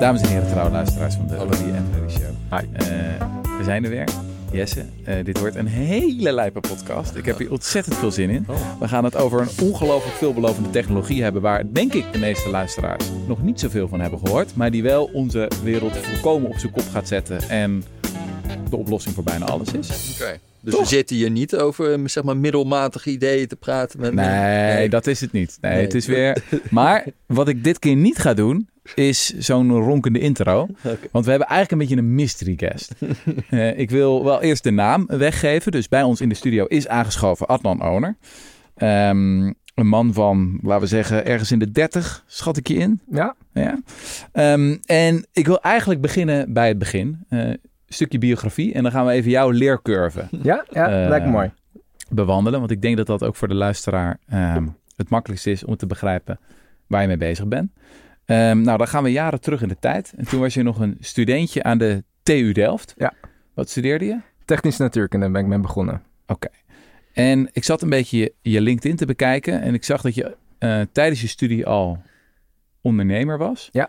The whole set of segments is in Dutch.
Dames en heren, trouwe luisteraars van de. Louis en Freddy Show. Hi. Eh, we zijn er weer. Jesse, eh, dit wordt een hele lijpe podcast. Ik heb hier ontzettend veel zin in. Oh. We gaan het over een ongelooflijk veelbelovende technologie hebben... waar, denk ik, de meeste luisteraars nog niet zoveel van hebben gehoord... maar die wel onze wereld volkomen op zijn kop gaat zetten... en de oplossing voor bijna alles is. Oké. Dus Toch? we zitten hier niet over zeg maar, middelmatige ideeën te praten met Nee, dat is het niet. Nee, Nee. het is weer... Maar wat ik dit keer niet ga doen... is zo'n ronkende intro. Want we hebben eigenlijk een beetje een mystery guest. Eh, ik wil wel eerst de naam weggeven. Dus bij ons in de studio is aangeschoven Adnan Owner. Ehm, een man van, laten we zeggen, ergens in de 30, schat ik je in. Ja, Ja. Ehm, en ik wil eigenlijk beginnen bij het begin. Eh, stukje biografie. En dan gaan we even jouw leercurve ja, ja Eh, lijkt me mooi. bewandelen. Want ik denk dat dat ook voor de luisteraar ehm, het makkelijkste is om te begrijpen waar je mee bezig bent. Ehm, nou, dan gaan we jaren terug in de tijd. En toen was je nog een studentje aan de TU Delft. Ja. Wat studeerde je? Technische natuurkunde ben ik mee begonnen. En ik zat een beetje je, je LinkedIn te bekijken. En ik zag dat je eh, tijdens je studie al ondernemer was. Ja.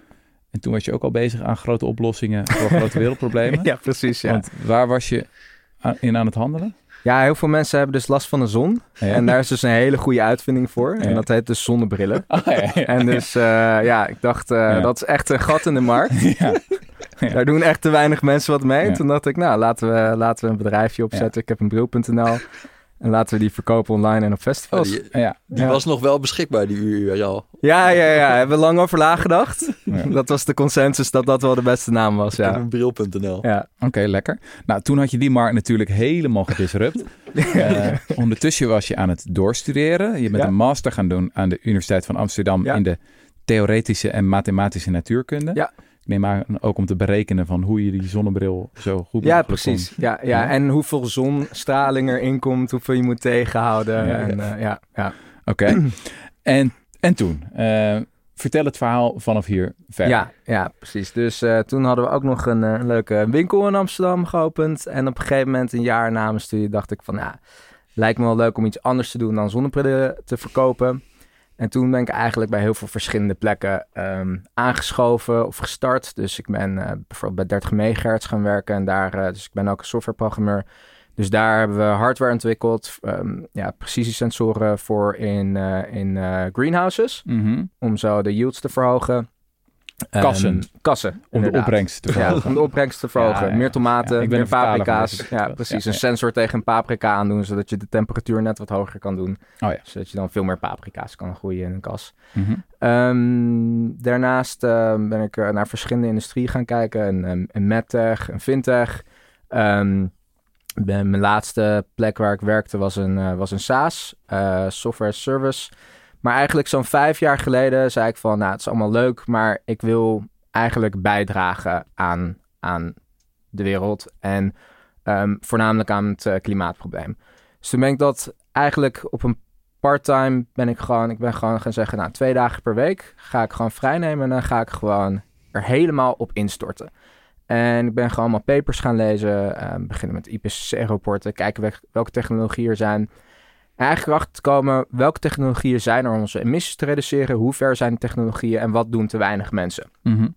En toen was je ook al bezig aan grote oplossingen voor grote wereldproblemen. Ja, precies. Ja. Want waar was je aan- in aan het handelen? Ja, heel veel mensen hebben dus last van de zon. Ja. En daar is dus een hele goede uitvinding voor. En dat heet dus zonnebrillen. Ja, ja. En dus eh, ja, ik dacht, eh, dat is echt een gat in de markt. Daar doen echt te weinig mensen wat mee. Toen dacht ik, nou, laten we, laten we een bedrijfje opzetten. Ik heb een bril.nl. En laten we die verkopen online en op Oh, festivals. die Ja. die Ja. was nog wel beschikbaar, die uur al. Ja, ja, ja. Hebben we lang over nagedacht. Ja. Dat was de consensus dat dat wel de beste naam was, Ja. Bril.nl. Ja, Oké, lekker. Nou, toen had je die markt natuurlijk helemaal gedisrupt. Eh, ondertussen was je aan het doorstuderen. Je bent Ja. een master gaan doen aan de Universiteit van Amsterdam Ja. in de theoretische en mathematische natuurkunde. Ja. Ik neem aan ook om te berekenen van hoe je die zonnebril zo goed Ja, precies. Ja, ja. Ja. En hoeveel zonstraling erin komt, hoeveel je moet tegenhouden. Ja, en, eh, ja, ja. Oké. en, en toen? Eh, vertel het verhaal vanaf hier verder. Ja, ja, precies. Dus eh, toen hadden we ook nog een, een leuke winkel in Amsterdam geopend. En op een gegeven moment, een jaar na mijn studie, dacht ik van... Ja, lijkt me wel leuk om iets anders te doen dan zonnebrillen te verkopen. En toen ben ik eigenlijk bij heel veel verschillende plekken ehm, aangeschoven of gestart. Dus ik ben eh, bijvoorbeeld bij 30 megahertz gaan werken. En daar, eh, dus ik ben ook een softwareprogrammeur. Dus daar hebben we hardware ontwikkeld. ehm ja, precisiesensoren voor in, eh, in greenhouses. Mhm. Om zo de yields te verhogen. Kassen. Ehm, kassen, Om de opbrengst te Ja, verhogen. om de opbrengst te verhogen. Ja, ja, meer tomaten, meer paprika's. Ja, precies. Een sensor tegen een paprika aandoen, zodat je de temperatuur net wat hoger kan doen. Oh ja. Zodat je dan veel meer paprika's kan groeien in een kas. Mhm. Ehm, daarnaast ehm, ben ik eh, naar verschillende industrieën gaan kijken. Een, een, een medtech, een fintech. Mijn laatste plek waar ik werkte was een, eh, was een SaaS, eh, software service. Maar eigenlijk zo'n vijf jaar geleden zei ik van, nou het is allemaal leuk, maar ik wil eigenlijk bijdragen aan, aan de wereld. En ehm, voornamelijk aan het eh, klimaatprobleem. Dus toen ben ik dat eigenlijk op een part-time ben ik gewoon, ik ben gewoon gaan zeggen, nou, twee dagen per week ga ik gewoon vrijnemen en dan ga ik gewoon er helemaal op instorten. En ik ben gewoon allemaal papers gaan lezen, ehm, beginnen met IPCC-rapporten, kijken wel- welke technologieën er zijn. En eigenlijk erachter te komen, welke technologieën zijn er om onze emissies te reduceren, hoe ver zijn de technologieën en wat doen te weinig mensen Mhm.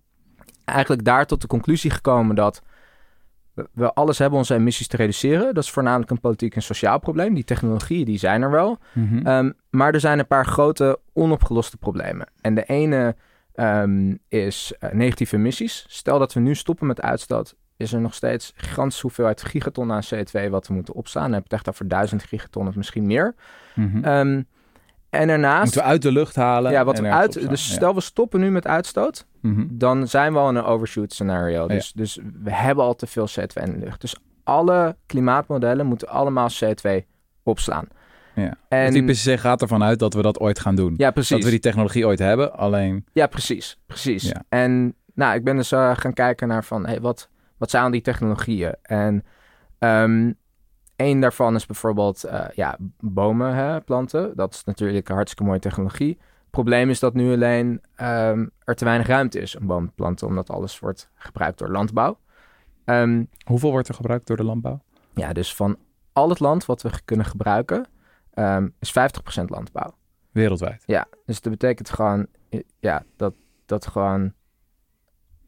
eigenlijk daar tot de conclusie gekomen dat we- alles hebben onze emissies te reduceren. Dat is voornamelijk een politiek en sociaal probleem. Die technologieën die zijn er wel. Mhm. Ehm, maar er zijn een paar grote onopgeloste problemen. En de ene ehm, is eh, negatieve emissies. Stel dat we nu stoppen met uitstoot, is er nog steeds gigantische hoeveelheid gigaton aan CO2 wat we moeten opslaan. Dan heb je het echt over duizend gigaton of misschien meer. Mhm. Ehm, en daarnaast, Moeten we uit de lucht halen. ja, wat we uit, opslaan. dus Ja. stel we stoppen nu met uitstoot, Mhm. dan zijn we al in een overshoot scenario. Ja. Dus, dus we hebben al te veel CO2 in de lucht. Dus alle klimaatmodellen moeten allemaal CO2 opslaan. Ja. En, Het IPCC gaat ervan uit dat we dat ooit gaan doen. ja, precies. Dat we die technologie ooit hebben, alleen... Ja, precies. Precies. Ja. En nou, ik ben dus eh, gaan kijken naar van, hey, wat, wat zijn al die technologieën? En ehm een daarvan is bijvoorbeeld eh, ja, bomen hè, planten. Dat is natuurlijk een hartstikke mooie technologie. Het probleem is dat nu alleen ehm, er te weinig ruimte is om bomen te planten, omdat alles wordt gebruikt door landbouw. Ehm, Hoeveel wordt er gebruikt door de landbouw? ja, dus van al het land wat we kunnen gebruiken, is 50% landbouw. Wereldwijd. Ja, dus dat betekent gewoon ja, dat, dat gewoon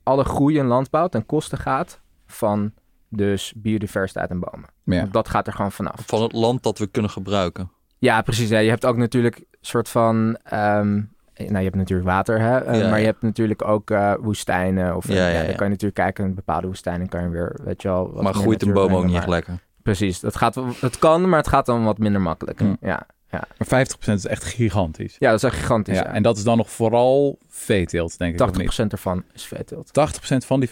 alle groei in landbouw ten koste gaat van dus biodiversiteit en bomen. Ja. Want dat gaat er gewoon vanaf. Van het land dat we kunnen gebruiken. Ja, precies. Ja. Je hebt ook natuurlijk een soort van... ehm, nou, je hebt natuurlijk water, hè? Eh, Ja, maar je hebt natuurlijk ook eh, woestijnen. Of, Ja, ja, ja, Dan ja. kan je natuurlijk kijken in bepaalde woestijnen kan je weer, weet je wel... wat maar groeit een boom ook niet echt lekker. Precies. Dat gaat, het kan, maar het gaat dan wat minder makkelijk. Hm. Ja. Maar 50% is echt gigantisch. ja, dat is echt gigantisch. Ja, Ja, en dat is dan nog vooral veeteelt, denk ik. of 80% niet? ervan is veeteelt. 80% van die 50%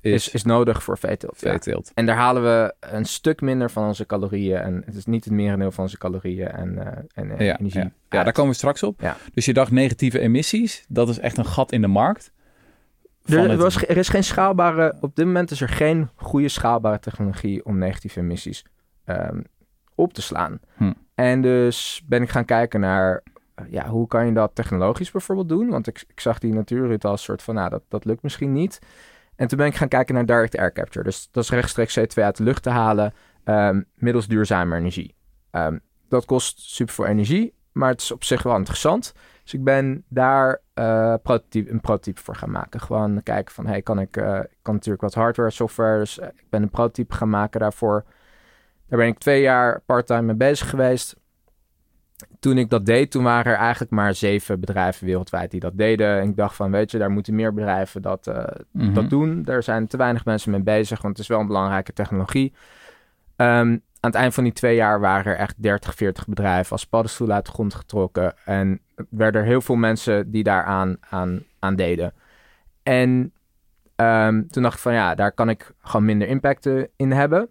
is, Is, is nodig voor veeteelt. ja. veeteelt. En daar halen we een stuk minder van onze calorieën. En het is niet het merendeel van onze calorieën en, eh, en eh, Ja, energie. ja. ja, daar komen we straks op. Ja. Dus je dacht negatieve emissies, dat is echt een gat in de markt. Er, het- was, er is geen schaalbare, op dit moment is er geen goede schaalbare technologie om negatieve emissies ehm, op te slaan. Hm. En dus ben ik gaan kijken naar, eh, ja, hoe kan je dat technologisch bijvoorbeeld doen? Want ik, ik zag die natuurrit als soort van, nou, dat, dat lukt misschien niet. En toen ben ik gaan kijken naar direct air capture. Dus dat is rechtstreeks CO2 uit de lucht te halen ehm, middels duurzame energie. Ehm, dat kost super veel energie, maar het is op zich wel interessant. Dus ik ben daar eh, een prototype voor gaan maken. Gewoon kijken van, hey, kan ik, eh, ik kan natuurlijk wat hardware, software. Dus ik ben een prototype gaan maken daarvoor. Daar ben ik twee jaar parttime mee bezig geweest. Toen ik dat deed, toen waren er eigenlijk maar zeven bedrijven wereldwijd die dat deden. En ik dacht van, weet je, daar moeten meer bedrijven dat, eh, Mhm. dat doen. Daar zijn te weinig mensen mee bezig, want het is wel een belangrijke technologie. Ehm, aan het eind van die twee jaar waren er echt 30, 40 bedrijven als paddenstoel uit de grond getrokken. En er werden er heel veel mensen die daaraan aan, aan deden. En ehm, toen dacht ik van ja, daar kan ik gewoon minder impact eh, in hebben.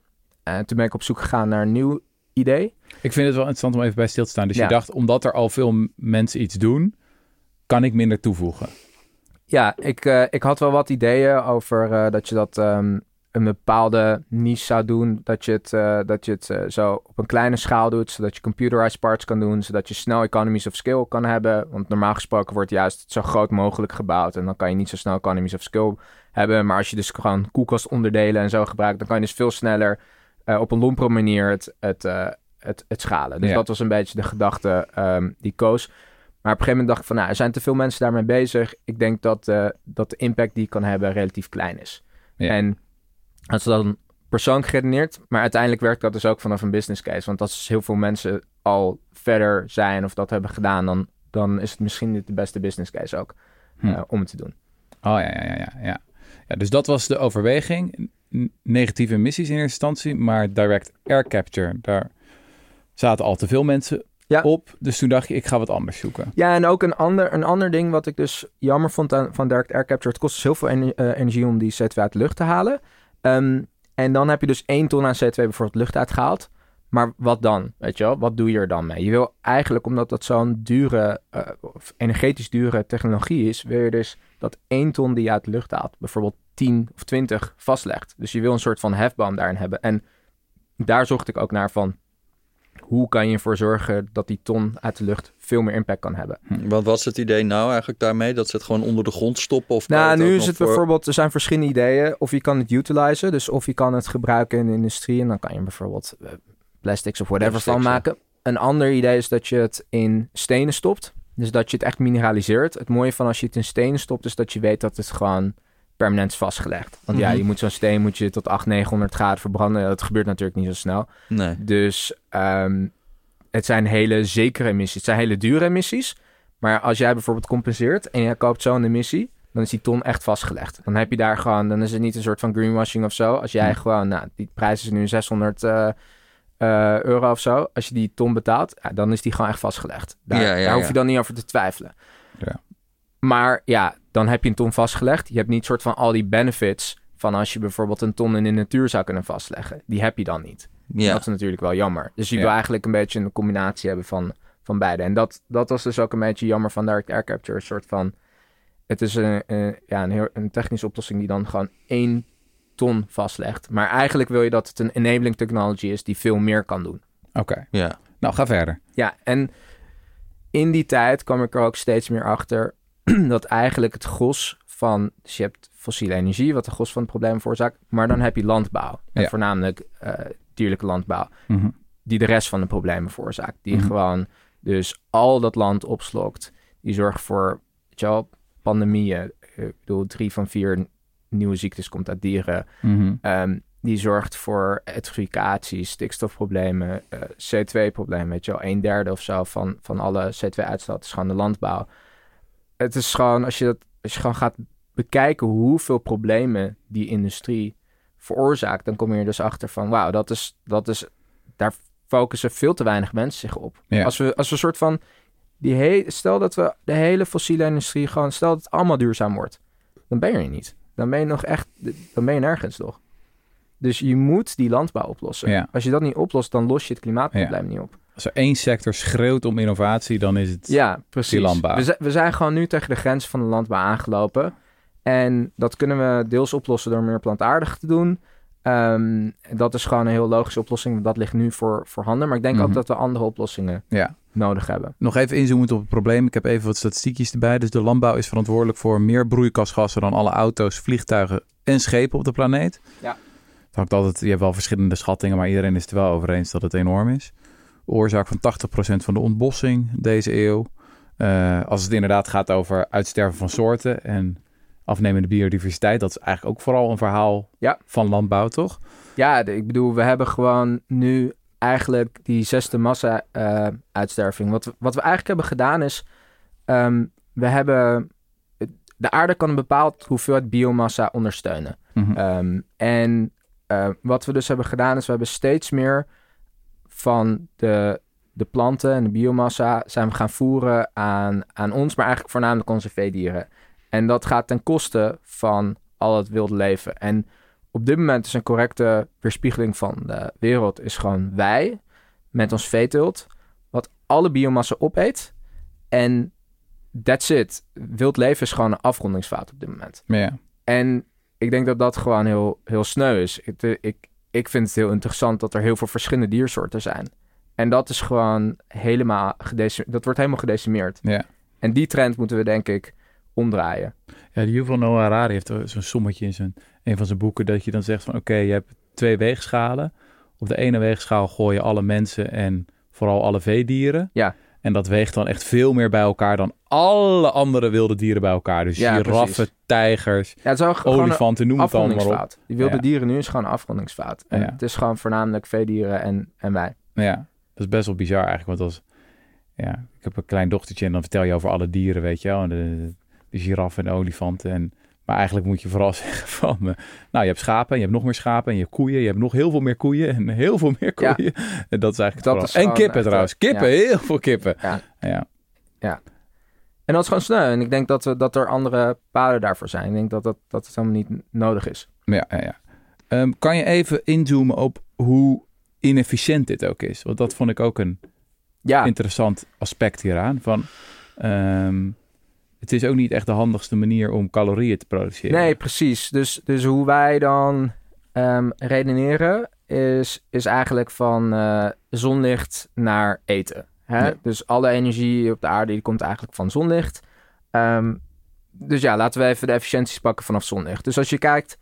En toen ben ik op zoek gegaan naar een nieuw idee. Ik vind het wel interessant om even bij stil te staan. Dus Ja. je dacht, omdat er al veel mensen iets doen, kan ik minder toevoegen. Ja, ik, eh, ik had wel wat ideeën over eh, dat je dat ehm, een bepaalde niche zou doen. Dat je het, eh, dat je het eh, zo op een kleine schaal doet, zodat je computerized parts kan doen, zodat je snel economies of scale kan hebben. Want normaal gesproken wordt juist zo groot mogelijk gebouwd en dan kan je niet zo snel economies of scale hebben. Maar als je dus gewoon koelkastonderdelen en zo gebruikt, dan kan je dus veel sneller eh, op een lompere manier het, het, eh, het, het schalen. Dus Ja. dat was een beetje de gedachte ehm, die koos. Maar op een gegeven moment dacht ik van, nou, er zijn te veel mensen daarmee bezig. Ik denk dat, eh, dat de impact die ik kan hebben relatief klein is. Ja. En als dan persoonlijk geredeneerd, maar uiteindelijk werkt dat dus ook vanaf een business case. Want als heel veel mensen al verder zijn of dat hebben gedaan, dan, dan is het misschien niet de beste business case ook Hm. om het te doen. Oh ja, ja, ja, ja, ja. ja. Dus dat was de overweging. Negatieve emissies in eerste instantie, maar direct air capture, daar zaten al te veel mensen Ja. op. Dus toen dacht je, ik ga wat anders zoeken. Ja, en ook een ander, een ander ding wat ik dus jammer vond aan, van direct air capture. Het kost dus heel veel ener- eh, energie om die CO2 uit de lucht te halen. Ehm, en dan heb je dus 1 ton aan CO2 bijvoorbeeld lucht uitgehaald. Maar wat dan? Weet je wel? Wat doe je er dan mee? Je wil eigenlijk, omdat dat zo'n dure, eh, of energetisch dure technologie is, wil je dus dat 1 ton die je uit de lucht haalt, bijvoorbeeld 10 of 20 vastlegt. Dus je wil een soort van hefboom daarin hebben. En daar zocht ik ook naar van, hoe kan je ervoor zorgen dat die ton uit de lucht veel meer impact kan hebben? Wat was het idee nou eigenlijk daarmee? Dat ze het gewoon onder de grond stoppen? Of Nou, nu is het voor- bijvoorbeeld, er zijn verschillende ideeën. Of je kan het utilizen, dus of je kan het gebruiken in de industrie en dan kan je bijvoorbeeld eh, plastics of whatever Plastics, van ja. maken. Een ander idee is dat je het in stenen stopt. Dus dat je het echt mineraliseert. Het mooie van als je het in stenen stopt, is dat je weet dat het gewoon permanent vastgelegd. Want ja, Mhm. je moet zo'n steen moet je tot 800, 900 graden verbranden. Dat gebeurt natuurlijk niet zo snel. Nee. Dus ehm, het zijn hele zekere emissies. Het zijn hele dure emissies. Maar als jij bijvoorbeeld compenseert en je koopt zo'n emissie, dan is die ton echt vastgelegd. Dan heb je daar gewoon, dan is het niet een soort van greenwashing of zo. Als jij gewoon, nou, die prijs is nu 600 eh, eh, euro of zo. Als je die ton betaalt, ja, dan is die gewoon echt vastgelegd. Daar, Ja, ja, daar hoef je dan niet over te twijfelen. Ja. Maar ja, dan heb je een ton vastgelegd. Je hebt niet soort van al die benefits van als je bijvoorbeeld een ton in de natuur zou kunnen vastleggen. Die heb je dan niet. Ja. Dat is natuurlijk wel jammer. Dus je Ja. wil eigenlijk een beetje een combinatie hebben van, van beide. En dat, dat was dus ook een beetje jammer van direct air capture. Een soort van, het is een, een- ja, een, heel, een technische oplossing die dan gewoon één ton vastlegt. Maar eigenlijk wil je dat het een enabling technology is die veel meer kan doen. Oké, ja. nou ga verder. Ja, en in die tijd kwam ik er ook steeds meer achter dat eigenlijk het gros van... Dus je hebt fossiele energie, wat de gros van het probleem veroorzaakt. Maar dan heb je landbouw. En Ja. voornamelijk eh, dierlijke landbouw. Mhm. die de rest van de problemen veroorzaakt. Die Mhm. gewoon dus al dat land opslokt. Die zorgt voor, weet je wel, pandemieën. Eh, Ik bedoel, drie van vier nieuwe ziektes komt uit dieren. Mhm. Ehm, die zorgt voor eutroficatie, stikstofproblemen, eh, CO2-problemen. Weet je wel, een derde of zo van, van alle CO2-uitstoot is gewoon de landbouw. Het is gewoon, als je, dat, als je gewoon gaat bekijken hoeveel problemen die industrie veroorzaakt, dan kom je er dus achter van, wauw, dat is, dat is, daar focussen veel te weinig mensen zich op. Ja. Als we, als we een soort van, die he, stel dat we de hele fossiele industrie gewoon, stel dat het allemaal duurzaam wordt, dan ben je er niet. Dan ben je nog echt, dan ben je nergens nog. Dus je moet die landbouw oplossen. Ja. Als je dat niet oplost, dan los je het klimaatprobleem niet op. Als er één sector schreeuwt om innovatie, dan is het... Ja, precies. Die landbouw. We, we zijn gewoon nu tegen de grens van de landbouw aangelopen. En dat kunnen we deels oplossen door meer plantaardig te doen. Ehm, dat is gewoon een heel logische oplossing. Dat ligt nu voor, voorhanden. Maar ik denk Mhm. ook dat we andere oplossingen Ja. nodig hebben. Nog even inzoomend op het probleem. Ik heb even wat statistiekjes erbij. Dus de landbouw is verantwoordelijk voor meer broeikasgassen dan alle auto's, vliegtuigen en schepen op de planeet. Ja. Het hangt altijd, je hebt wel verschillende schattingen, maar iedereen is het er wel over eens dat het enorm is. Oorzaak van 80% van de ontbossing deze eeuw. Eh, als het inderdaad gaat over uitsterven van soorten en afnemende biodiversiteit, dat is eigenlijk ook vooral een verhaal Ja. van landbouw, toch? Ja, ik bedoel, we hebben gewoon nu eigenlijk die zesde massa-uitsterving. wat, we- wat we eigenlijk hebben gedaan is... ehm, we hebben... De aarde kan een bepaald hoeveelheid biomassa ondersteunen. Mhm. Ehm, en eh, wat we dus hebben gedaan is, we hebben steeds meer van de, de planten en de biomassa zijn we gaan voeren aan, aan ons, maar eigenlijk voornamelijk onze veedieren. En dat gaat ten koste van al het wilde leven. En op dit moment is een correcte weerspiegeling van de wereld is gewoon wij met ons veeteelt, wat alle biomassa opeet. En that's it. Wild leven is gewoon een afrondingsfout op dit moment. Ja. En ik denk dat dat gewoon heel, heel sneu is. Ik, ik vind het heel interessant dat er heel veel verschillende diersoorten zijn. En dat is gewoon helemaal gedecimeerd. Dat wordt helemaal gedecimeerd. Ja. En die trend moeten we denk ik omdraaien. Ja, de Yuval Noah Harari heeft zo'n sommetje in zijn, een van zijn boeken... dat je dan zegt van oké, je hebt twee weegschalen. Op de ene weegschaal gooi je alle mensen en vooral alle veedieren. Ja. En dat weegt dan echt veel meer bij elkaar dan alle andere wilde dieren bij elkaar. Dus Ja, giraffen, precies. tijgers, Ja, het is olifanten, noem het allemaal maar op. Die wilde Ja. dieren nu is gewoon een afrondingsfout. En Ja. het is gewoon voornamelijk veedieren en, en wij. Ja, dat is best wel bizar eigenlijk. Want als, ja, ik heb een klein dochtertje en dan vertel je over alle dieren, weet je wel. En de, de giraffen en de olifanten. En, maar eigenlijk moet je vooral zeggen van... eh, nou, je hebt schapen en je hebt nog meer schapen. En je hebt koeien. Je hebt nog heel veel meer koeien. En heel veel meer Ja. koeien. En dat is eigenlijk Dat vooral- is En kippen echt, trouwens. eh, Kippen, ja. heel veel kippen. Ja. ja. En dat is gewoon sneu. En ik denk dat, we, dat er andere paden daarvoor zijn. Ik denk dat, dat, dat het helemaal niet nodig is. Ja, ja, ja. Ehm, kan je even inzoomen op hoe inefficiënt dit ook is? Want dat vond ik ook een Ja, interessant aspect hieraan. Van, ehm, het is ook niet echt de handigste manier om calorieën te produceren. Nee, precies. Dus, dus hoe wij dan ehm, redeneren is, is eigenlijk van eh, zonlicht naar eten. Hè? Ja. Dus alle energie op de aarde die komt eigenlijk van zonlicht. Ehm, dus ja, laten we even de efficiënties pakken vanaf zonlicht. Dus als je kijkt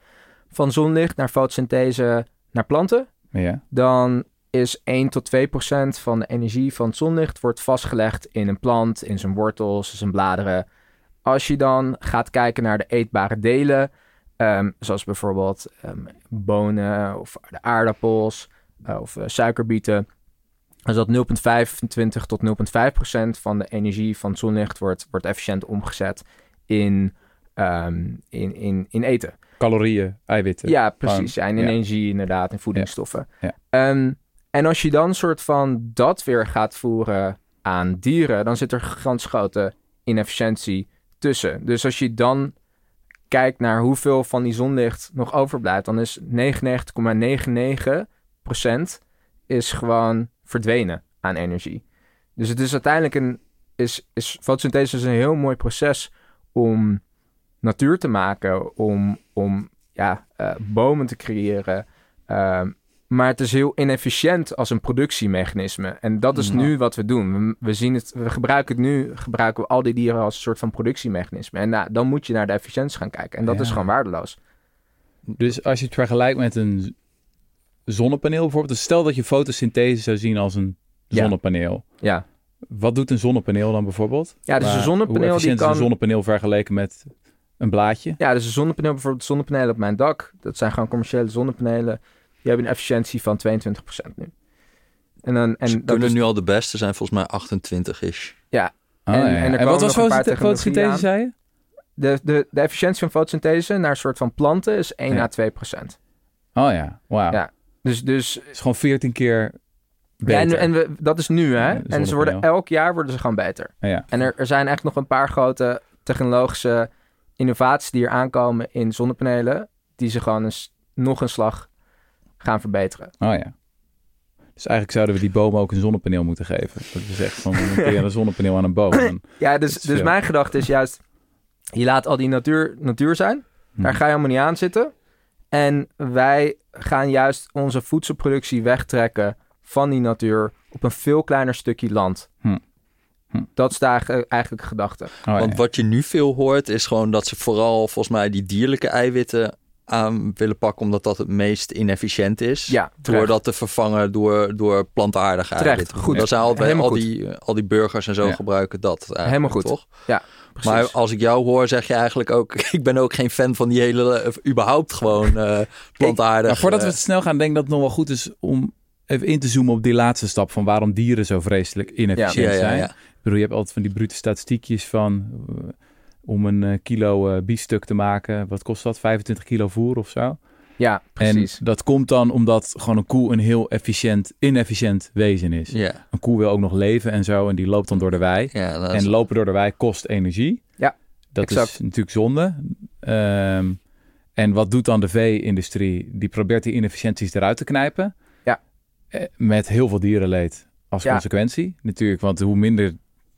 van zonlicht naar fotosynthese naar planten, Ja, dan is 1 tot 2 procent van de energie van het zonlicht wordt vastgelegd in een plant, in zijn wortels, zijn bladeren. Als je dan gaat kijken naar de eetbare delen, ehm, zoals bijvoorbeeld ehm, bonen of de aardappels eh, of eh, suikerbieten, dan is dat 0,25 tot 0,5 procent van de energie van het zonlicht wordt, wordt efficiënt omgezet in, ehm, in, in, in eten. calorieën, eiwitten. Ja, precies. En in ja. energie inderdaad, en voedingsstoffen. Ja. En als je dan soort van dat weer gaat voeren aan dieren, dan zit er gigantisch grote inefficiëntie tussen. Dus als je dan kijkt naar hoeveel van die zonlicht nog overblijft, dan is 99,99% is gewoon verdwenen aan energie. Dus het is uiteindelijk een, is, is fotosynthese is een heel mooi proces om natuur te maken, om, om ja, eh, bomen te creëren. Ehm, maar het is heel inefficiënt als een productiemechanisme. En dat is nu wat we doen. We, we zien het, we gebruiken het nu, gebruiken we al die dieren als een soort van productiemechanisme. En nou, dan moet je naar de efficiëntie gaan kijken. En dat Ja. is gewoon waardeloos. Dus als je het vergelijkt met een zonnepaneel bijvoorbeeld. Dus stel dat je fotosynthese zou zien als een zonnepaneel. Ja, Wat doet een zonnepaneel dan bijvoorbeeld? ja dus Maar een zonnepaneel Hoe die is kan... een zonnepaneel vergeleken met Een blaadje. Ja, dus een zonnepaneel, bijvoorbeeld zonnepanelen op mijn dak. Dat zijn gewoon commerciële zonnepanelen. Die hebben een efficiëntie van 22% nu. En, dan, en Ze dat kunnen is, nu al de beste zijn volgens mij 28-ish. ja, Oh, En- ja. en en wat was een fotosynthese, zei je? de, de, de efficiëntie van fotosynthese naar een soort van planten is 1 Ja. à 2%. Oh ja, wauw. Ja. Dus, dus Het is gewoon 14 keer ja, beter. en, en we, dat is nu, hè? Ja, en ze worden elk jaar worden ze gewoon beter. ja. En er, er zijn echt nog een paar grote technologische innovaties die er aankomen in zonnepanelen, die ze gewoon eens, nog een slag gaan verbeteren. Oh ja. Dus eigenlijk zouden we die boom ook een zonnepaneel moeten geven. Dat is echt van, dan kun je een zonnepaneel aan een boom. En- Ja, dus, dus veel. mijn gedachte is juist, je laat al die natuur, natuur zijn. Daar Hm. ga je helemaal niet aan zitten. En wij gaan juist onze voedselproductie wegtrekken van die natuur op een veel kleiner stukje land. Hm. Hm. Dat is eigen- eigenlijk de gedachte. Oh, Want ja. wat je nu veel hoort is gewoon dat ze vooral volgens mij die dierlijke eiwitten aan willen pakken omdat dat het meest inefficiënt is. Ja, door dat te vervangen door, door plantaardige Terecht, goed. Dat zijn al, goed. die, al die burgers en zo Ja. gebruiken dat Helemaal goed. toch? Precies. Maar als ik jou hoor, zeg je eigenlijk ook... ik ben ook geen fan van die hele... eh, überhaupt gewoon eh plantaardig. Maar voordat we eh, het snel gaan, denk ik dat het nog wel goed is om even in te zoomen op die laatste stap van waarom dieren zo vreselijk inefficiënt ja, ja, zijn. ja. Ik bedoel, je hebt altijd van die brute statistiekjes van eh, om een eh, kilo eh biefstuk te maken. Wat kost dat? 25 kilo voer of zo? ja, precies. En dat komt dan omdat gewoon een koe een heel efficiënt, inefficiënt wezen is. Ja, Een koe wil ook nog leven en zo en die loopt dan door de wei. ja dat is- En lopen door de wei kost energie. Ja, dat is natuurlijk zonde. Ehm, en wat doet dan de vee-industrie? Die probeert die inefficiënties eruit te knijpen. Ja. Eh, Met heel veel dierenleed als Ja. consequentie. Natuurlijk, want hoe minder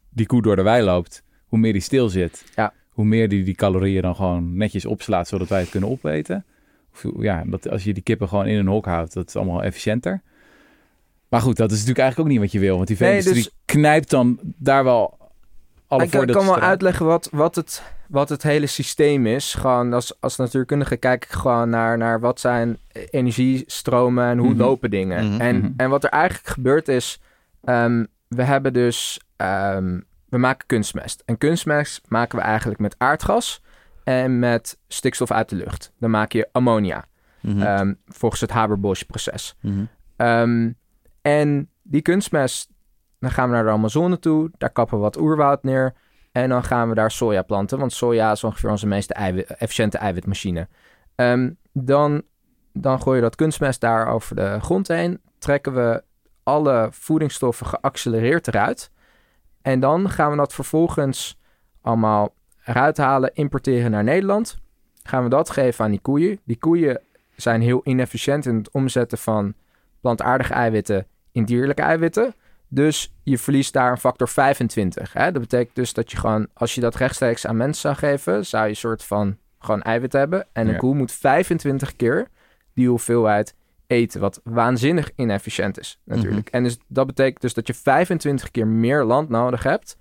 die koe door de wei loopt, hoe meer die stil zit. Ja. Hoe meer die die calorieën dan gewoon netjes opslaat, zodat wij het kunnen opeten. Of, ja, dat, als je die kippen gewoon in een hok houdt, dat is allemaal efficiënter. Maar goed, dat is natuurlijk eigenlijk ook niet wat je wil. Want die Nee, vee-industrie dus- knijpt dan daar wel alle ik kan, wel uitleggen wat, wat, het, wat het hele systeem is. Gewoon als, als natuurkundige kijk ik gewoon naar, naar wat zijn energiestromen en hoe Mhm. lopen dingen. Mhm, en, mhm. en wat er eigenlijk gebeurt is, ehm, we hebben dus, ehm, we maken kunstmest. En kunstmest maken we eigenlijk met aardgas en met stikstof uit de lucht. Dan maak je ammonia, Mhm, ehm, volgens het Haber-Bosch-proces. mhm. Ehm, en die kunstmest, dan gaan we naar de Amazone toe. Daar kappen we wat oerwoud neer. En dan gaan we daar soja planten. Want soja is ongeveer onze meest eiwit- efficiënte eiwitmachine. Ehm, dan, dan gooi je dat kunstmest daar over de grond heen. Trekken we alle voedingsstoffen geaccelereerd eruit. En dan gaan we dat vervolgens allemaal eruit halen, importeren naar Nederland. Gaan we dat geven aan die koeien. Die koeien zijn heel inefficiënt in het omzetten van plantaardige eiwitten in dierlijke eiwitten. Dus je verliest daar een factor 25. Hè? Dat betekent dus dat je gewoon, als je dat rechtstreeks aan mensen zou geven, zou je een soort van gewoon eiwit hebben. En een Ja. koe moet 25 keer die hoeveelheid eten, wat waanzinnig inefficiënt is natuurlijk. En dus, dat betekent dus dat je 25 keer meer land nodig hebt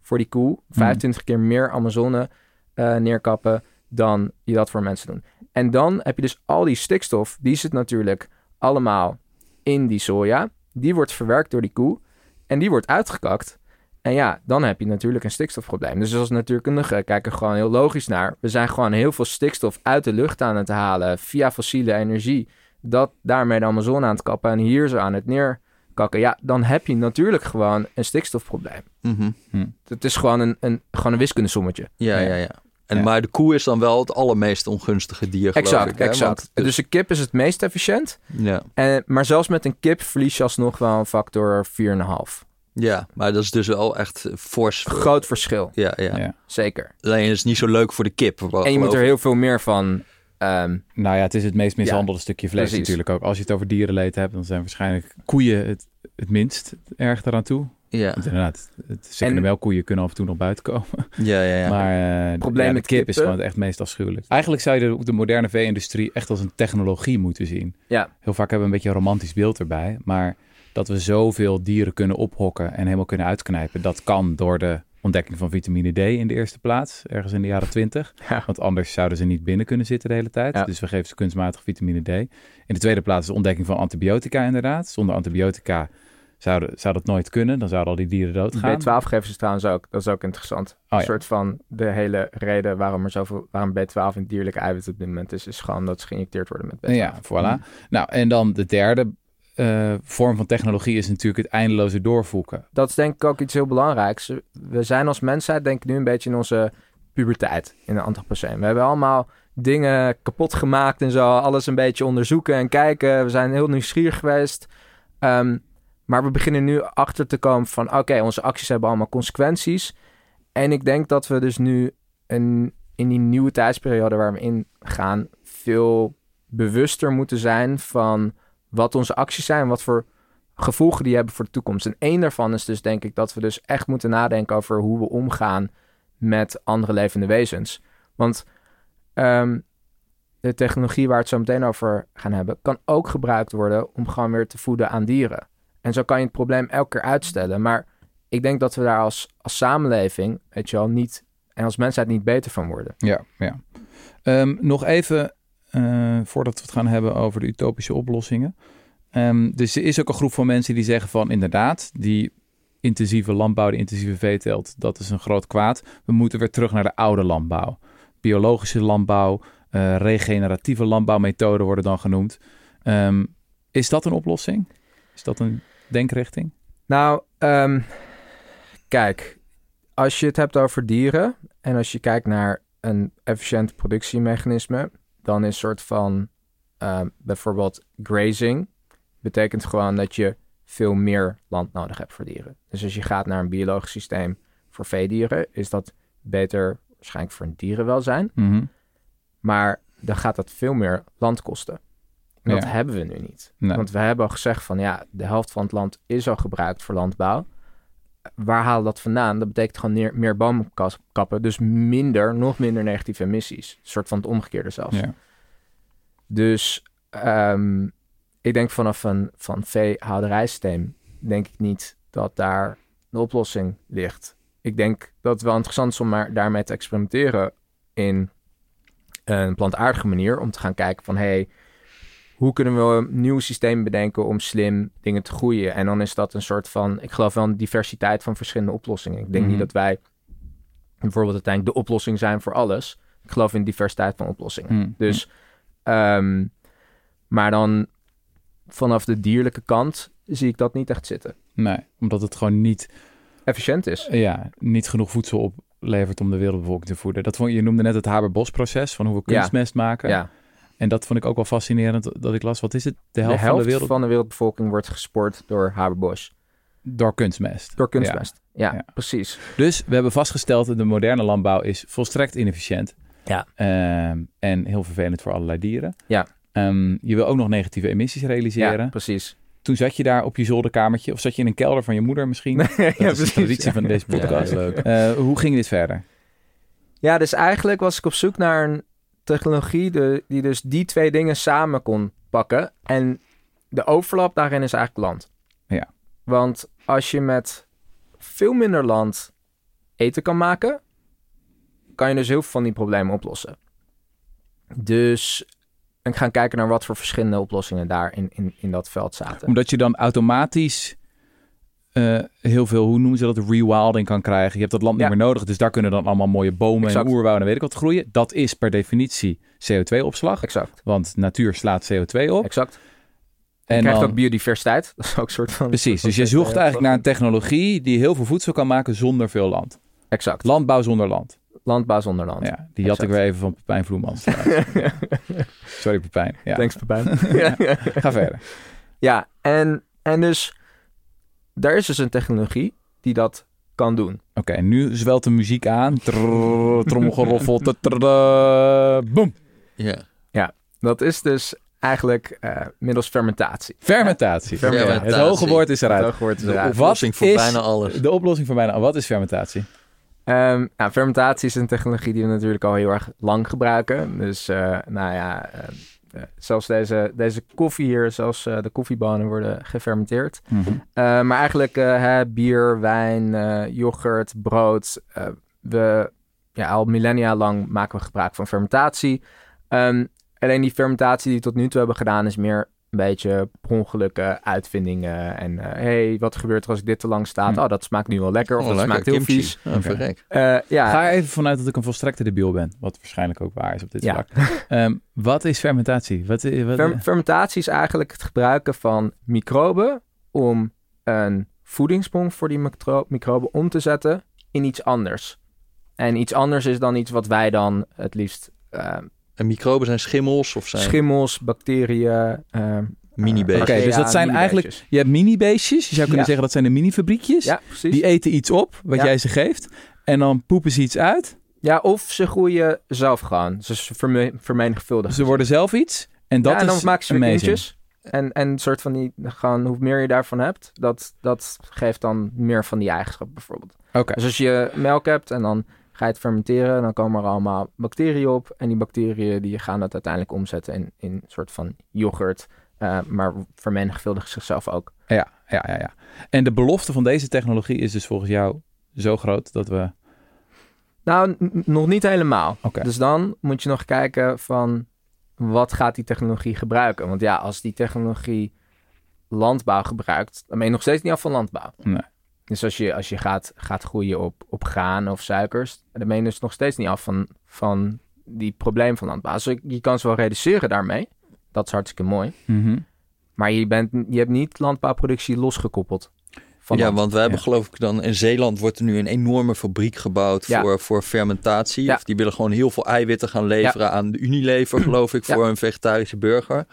voor die koe. 25 keer meer Amazone eh, neerkappen dan je dat voor mensen doen. En dan heb je dus al die stikstof, die zit natuurlijk allemaal in die soja. Die wordt verwerkt door die koe en die wordt uitgekakt. En ja, dan heb je natuurlijk een stikstofprobleem. Dus als natuurkundige kijken we gewoon heel logisch naar. We zijn gewoon heel veel stikstof uit de lucht aan het halen via fossiele energie. Dat daarmee de Amazone aan het kappen en hier zo aan het neerkakken. Ja, dan heb je natuurlijk gewoon een stikstofprobleem. Mhm. Het is gewoon een, een, gewoon een wiskundesommetje. Ja, Ja. ja, ja. En, Ja. Maar de koe is dan wel het allermeest ongunstige dier, geloof Exact, ik, hè? exact. Want- Dus een kip is het meest efficiënt. ja. En, maar zelfs met een kip verlies je alsnog wel een factor 4,5. ja, maar dat is dus wel echt fors. Groot verschil, Ja, ja. Ja. zeker. Alleen is het niet zo leuk voor de kip. En je moet er heel veel meer van. Ehm, Nou ja, het is het meest mishandelde stukje vlees precies. natuurlijk ook. Als je het over dierenleed hebt, dan zijn waarschijnlijk koeien het, het minst erg eraan toe. Ja, Want inderdaad, het, zeker En- de melkkoeien kunnen af en toe nog buiten komen. ja, ja. ja. Maar uh, Probleem ja, de met kip is gewoon het echt meest afschuwelijk. Eigenlijk zou je de, de moderne vee-industrie echt als een technologie moeten zien. Ja. Heel vaak hebben we een beetje een romantisch beeld erbij. Maar dat we zoveel dieren kunnen ophokken en helemaal kunnen uitknijpen, dat kan door de ontdekking van vitamine D in de eerste plaats, ergens in de jaren 20. Ja. Want anders zouden ze niet binnen kunnen zitten de hele tijd. Ja. Dus we geven ze kunstmatig vitamine D. In de tweede plaats de ontdekking van antibiotica inderdaad. Zonder antibiotica Zou, zou dat nooit kunnen? Dan zouden al die dieren doodgaan. B12 geven ze trouwens ook. Dat is ook interessant. Oh, ja. Een soort van de hele reden waarom er zoveel, waarom B12 in dierlijke eiwitten op dit moment is, is gewoon dat ze geïnjecteerd worden met B12. Ja, voilà. Nou, en dan de derde eh, vorm van technologie is natuurlijk het eindeloze doorvoeken. Dat is denk ik ook iets heel belangrijks. We zijn als mensheid denk ik nu een beetje in onze puberteit in de Anthropoceen. We hebben allemaal dingen kapot gemaakt en zo. Alles een beetje onderzoeken en kijken. We zijn heel nieuwsgierig geweest. Ehm, maar we beginnen nu achter te komen van... oké, onze acties hebben allemaal consequenties. En ik denk dat we dus nu in die nieuwe tijdsperiode waar we in gaan... veel bewuster moeten zijn van wat onze acties zijn... wat voor gevolgen die hebben voor de toekomst. En één daarvan is dus denk ik dat we dus echt moeten nadenken... over hoe we omgaan met andere levende wezens. Want ehm, de technologie waar we het zo meteen over gaan hebben... kan ook gebruikt worden om gewoon weer te voeden aan dieren... En zo kan je het probleem elke keer uitstellen. Maar ik denk dat we daar als, als samenleving, weet je wel, niet en als mensheid niet beter van worden. Ja, ja. Ehm, nog even uh, voordat we het gaan hebben over de utopische oplossingen. Um, dus er is ook een groep van mensen die zeggen van inderdaad, die intensieve landbouw, de intensieve veeteelt, dat is een groot kwaad. We moeten weer terug naar de oude landbouw. Biologische landbouw, uh, regeneratieve landbouwmethoden worden dan genoemd. Um, is dat een oplossing? Is dat een denkrichting? Nou, um, kijk, als je het hebt over dieren en als je kijkt naar een efficiënt productiemechanisme, dan is soort van uh, bijvoorbeeld grazing betekent gewoon dat je veel meer land nodig hebt voor dieren. Dus als je gaat naar een biologisch systeem voor veedieren, is dat beter waarschijnlijk voor een dierenwelzijn. Mm -hmm. Maar dan gaat dat veel meer land kosten. En dat hebben we nu niet. Nee. Want we hebben al gezegd van ja, de helft van het land is al gebruikt voor landbouw. Waar halen dat vandaan? Dat betekent gewoon meer, meer kappen. Dus minder, nog minder negatieve emissies. Een soort van het omgekeerde zelfs. Ja. Dus um, ik denk vanaf een van veehouderijsysteem denk ik niet dat daar de oplossing ligt. Ik denk dat het wel interessant is om maar daarmee te experimenteren in een plantaardige manier. Om te gaan kijken van hey, hoe kunnen we een nieuw systeem bedenken om slim dingen te groeien? En dan is dat een soort van, ik geloof wel een diversiteit van verschillende oplossingen. Ik denk Mhm. niet dat wij bijvoorbeeld uiteindelijk de oplossing zijn voor alles. Ik geloof in diversiteit van oplossingen. Mm. Dus, ehm, maar dan vanaf de dierlijke kant zie ik dat niet echt zitten. Nee, omdat het gewoon niet, Efficiënt is. ja, niet genoeg voedsel oplevert om de wereldbevolking te voeden. Dat vond, je noemde net het Haber-Bos-proces van hoe we Ja. kunstmest maken. Ja, En dat vond ik ook wel fascinerend dat ik las. Wat is het? De helft, de helft van de wereld van de wereldbevolking wordt gespoord door Haber-Bosch. door kunstmest. Door kunstmest. Ja, Ja. precies. Dus we hebben vastgesteld dat de moderne landbouw is volstrekt inefficiënt. Ja. Ehm, en heel vervelend voor allerlei dieren. Ja. Ehm, je wil ook nog negatieve emissies realiseren. Ja, precies. Toen zat je daar op je zolderkamertje. Of zat je in een kelder van je moeder misschien? Dat ja, is de traditie van deze podcast. Leuk. Eh, hoe ging dit verder? Ja, dus eigenlijk was ik op zoek naar een technologie de, die dus die twee dingen samen kon pakken. En de overlap daarin is eigenlijk land. Ja. Want als je met veel minder land eten kan maken, kan je dus heel veel van die problemen oplossen. Dus ik ga kijken naar wat voor verschillende oplossingen daar in, in, in dat veld zaten. Omdat je dan automatisch eh, heel veel, hoe noemen ze dat, rewilding kan krijgen. Je hebt dat land Ja. niet meer nodig. Dus daar kunnen dan allemaal mooie bomen Exact. en oerwouden en weet ik wat groeien. Dat is per definitie CO2-opslag. Exact, Want natuur slaat CO2 op. exact. Je En krijgt dan, ook biodiversiteit. Dat is ook een soort van... precies, dus je zoekt eigenlijk naar een technologie die heel veel voedsel kan maken zonder veel land. Exact. Landbouw zonder land. Landbouw zonder land. Ja, die had ik weer even van Pepijn Vloemans. Sorry Pepijn. Ja. Thanks, Pepijn. Ga verder. Ja, en, en dus daar is dus een technologie die dat kan doen. Oké, nu zwelt de muziek aan. Trommelgeroffel. Boom. Ja. Dat is dus eigenlijk eh, middels fermentatie. Fermentatie. Fermentatie. Ja, het hoge woord is Het eruit. hoge woord is De. Wat oplossing voor is- bijna alles. De oplossing voor bijna. Wat is fermentatie? Ehm, nou, fermentatie is een technologie die we natuurlijk al heel erg lang gebruiken. Dus, eh, nou ja, eh, zelfs deze, deze koffie hier, zelfs eh, de koffiebonen worden gefermenteerd. Eh, maar eigenlijk eh, hè, bier, wijn, yoghurt, brood. we, ja, al millennia lang maken we gebruik van fermentatie. Ehm, alleen die fermentatie die we tot nu toe hebben gedaan is meer een beetje per ongelukken uitvindingen. En hé, hey, wat gebeurt er als ik dit te lang staat? Hm. Oh, dat smaakt nu wel lekker. Of Oh, dat lekker, smaakt heel kimchi. vies. Verrek. Eh, ja, Ga er even vanuit dat ik een volstrekte debiel ben. Wat waarschijnlijk ook waar is op dit Ja. vlak. Ehm, wat is fermentatie? Wat, i- wat, Fer- fermentatie is eigenlijk het gebruiken van microben om een voedingsbron voor die micro- microben om te zetten in iets anders. En iets anders is dan iets wat wij dan het liefst eh, En microben zijn schimmels of zijn schimmels, bacteriën, eh, mini-beestjes. Oké, dus dat zijn eigenlijk- je hebt mini-beestjes. Je zou kunnen Ja. zeggen dat zijn de mini-fabriekjes. Ja, precies. Die eten iets op, wat Ja. jij ze geeft. En dan poepen ze iets uit. Ja, of ze groeien zelf gewoon. Ze verme- vermenigvuldigen. Ze worden zelf iets. En dat ja, en dan is maken ze kindjes. En, en een soort van die, gewoon, hoe meer je daarvan hebt, dat, dat geeft dan meer van die eigenschappen bijvoorbeeld. Oké. Dus als je melk hebt en dan ga je het fermenteren, dan komen er allemaal bacteriën op. En die bacteriën die gaan dat uiteindelijk omzetten in, in een soort van yoghurt. eh, maar vermenigvuldigen zichzelf ook. Ja, ja, ja, ja. En de belofte van deze technologie is dus volgens jou zo groot dat we... Nou, nog niet helemaal. Dus dan moet je nog kijken van wat gaat die technologie gebruiken? Want ja, als die technologie landbouw gebruikt, dan ben je nog steeds niet af van landbouw. Nee. Dus als je, als je gaat, gaat groeien op, op graan of suikers, dan ben je dus nog steeds niet af van, van die probleem van landbouw. Dus je, kan ze wel reduceren daarmee. Dat is hartstikke mooi. Mhm. Maar je, bent, je hebt niet landbouwproductie losgekoppeld. Van ja, land. want we hebben Ja. geloof ik dan in Zeeland wordt er nu een enorme fabriek gebouwd Ja. voor, voor fermentatie. Ja. Of die willen gewoon heel veel eiwitten gaan leveren aan de Unilever, geloof ik, Ja. voor een vegetarische burger.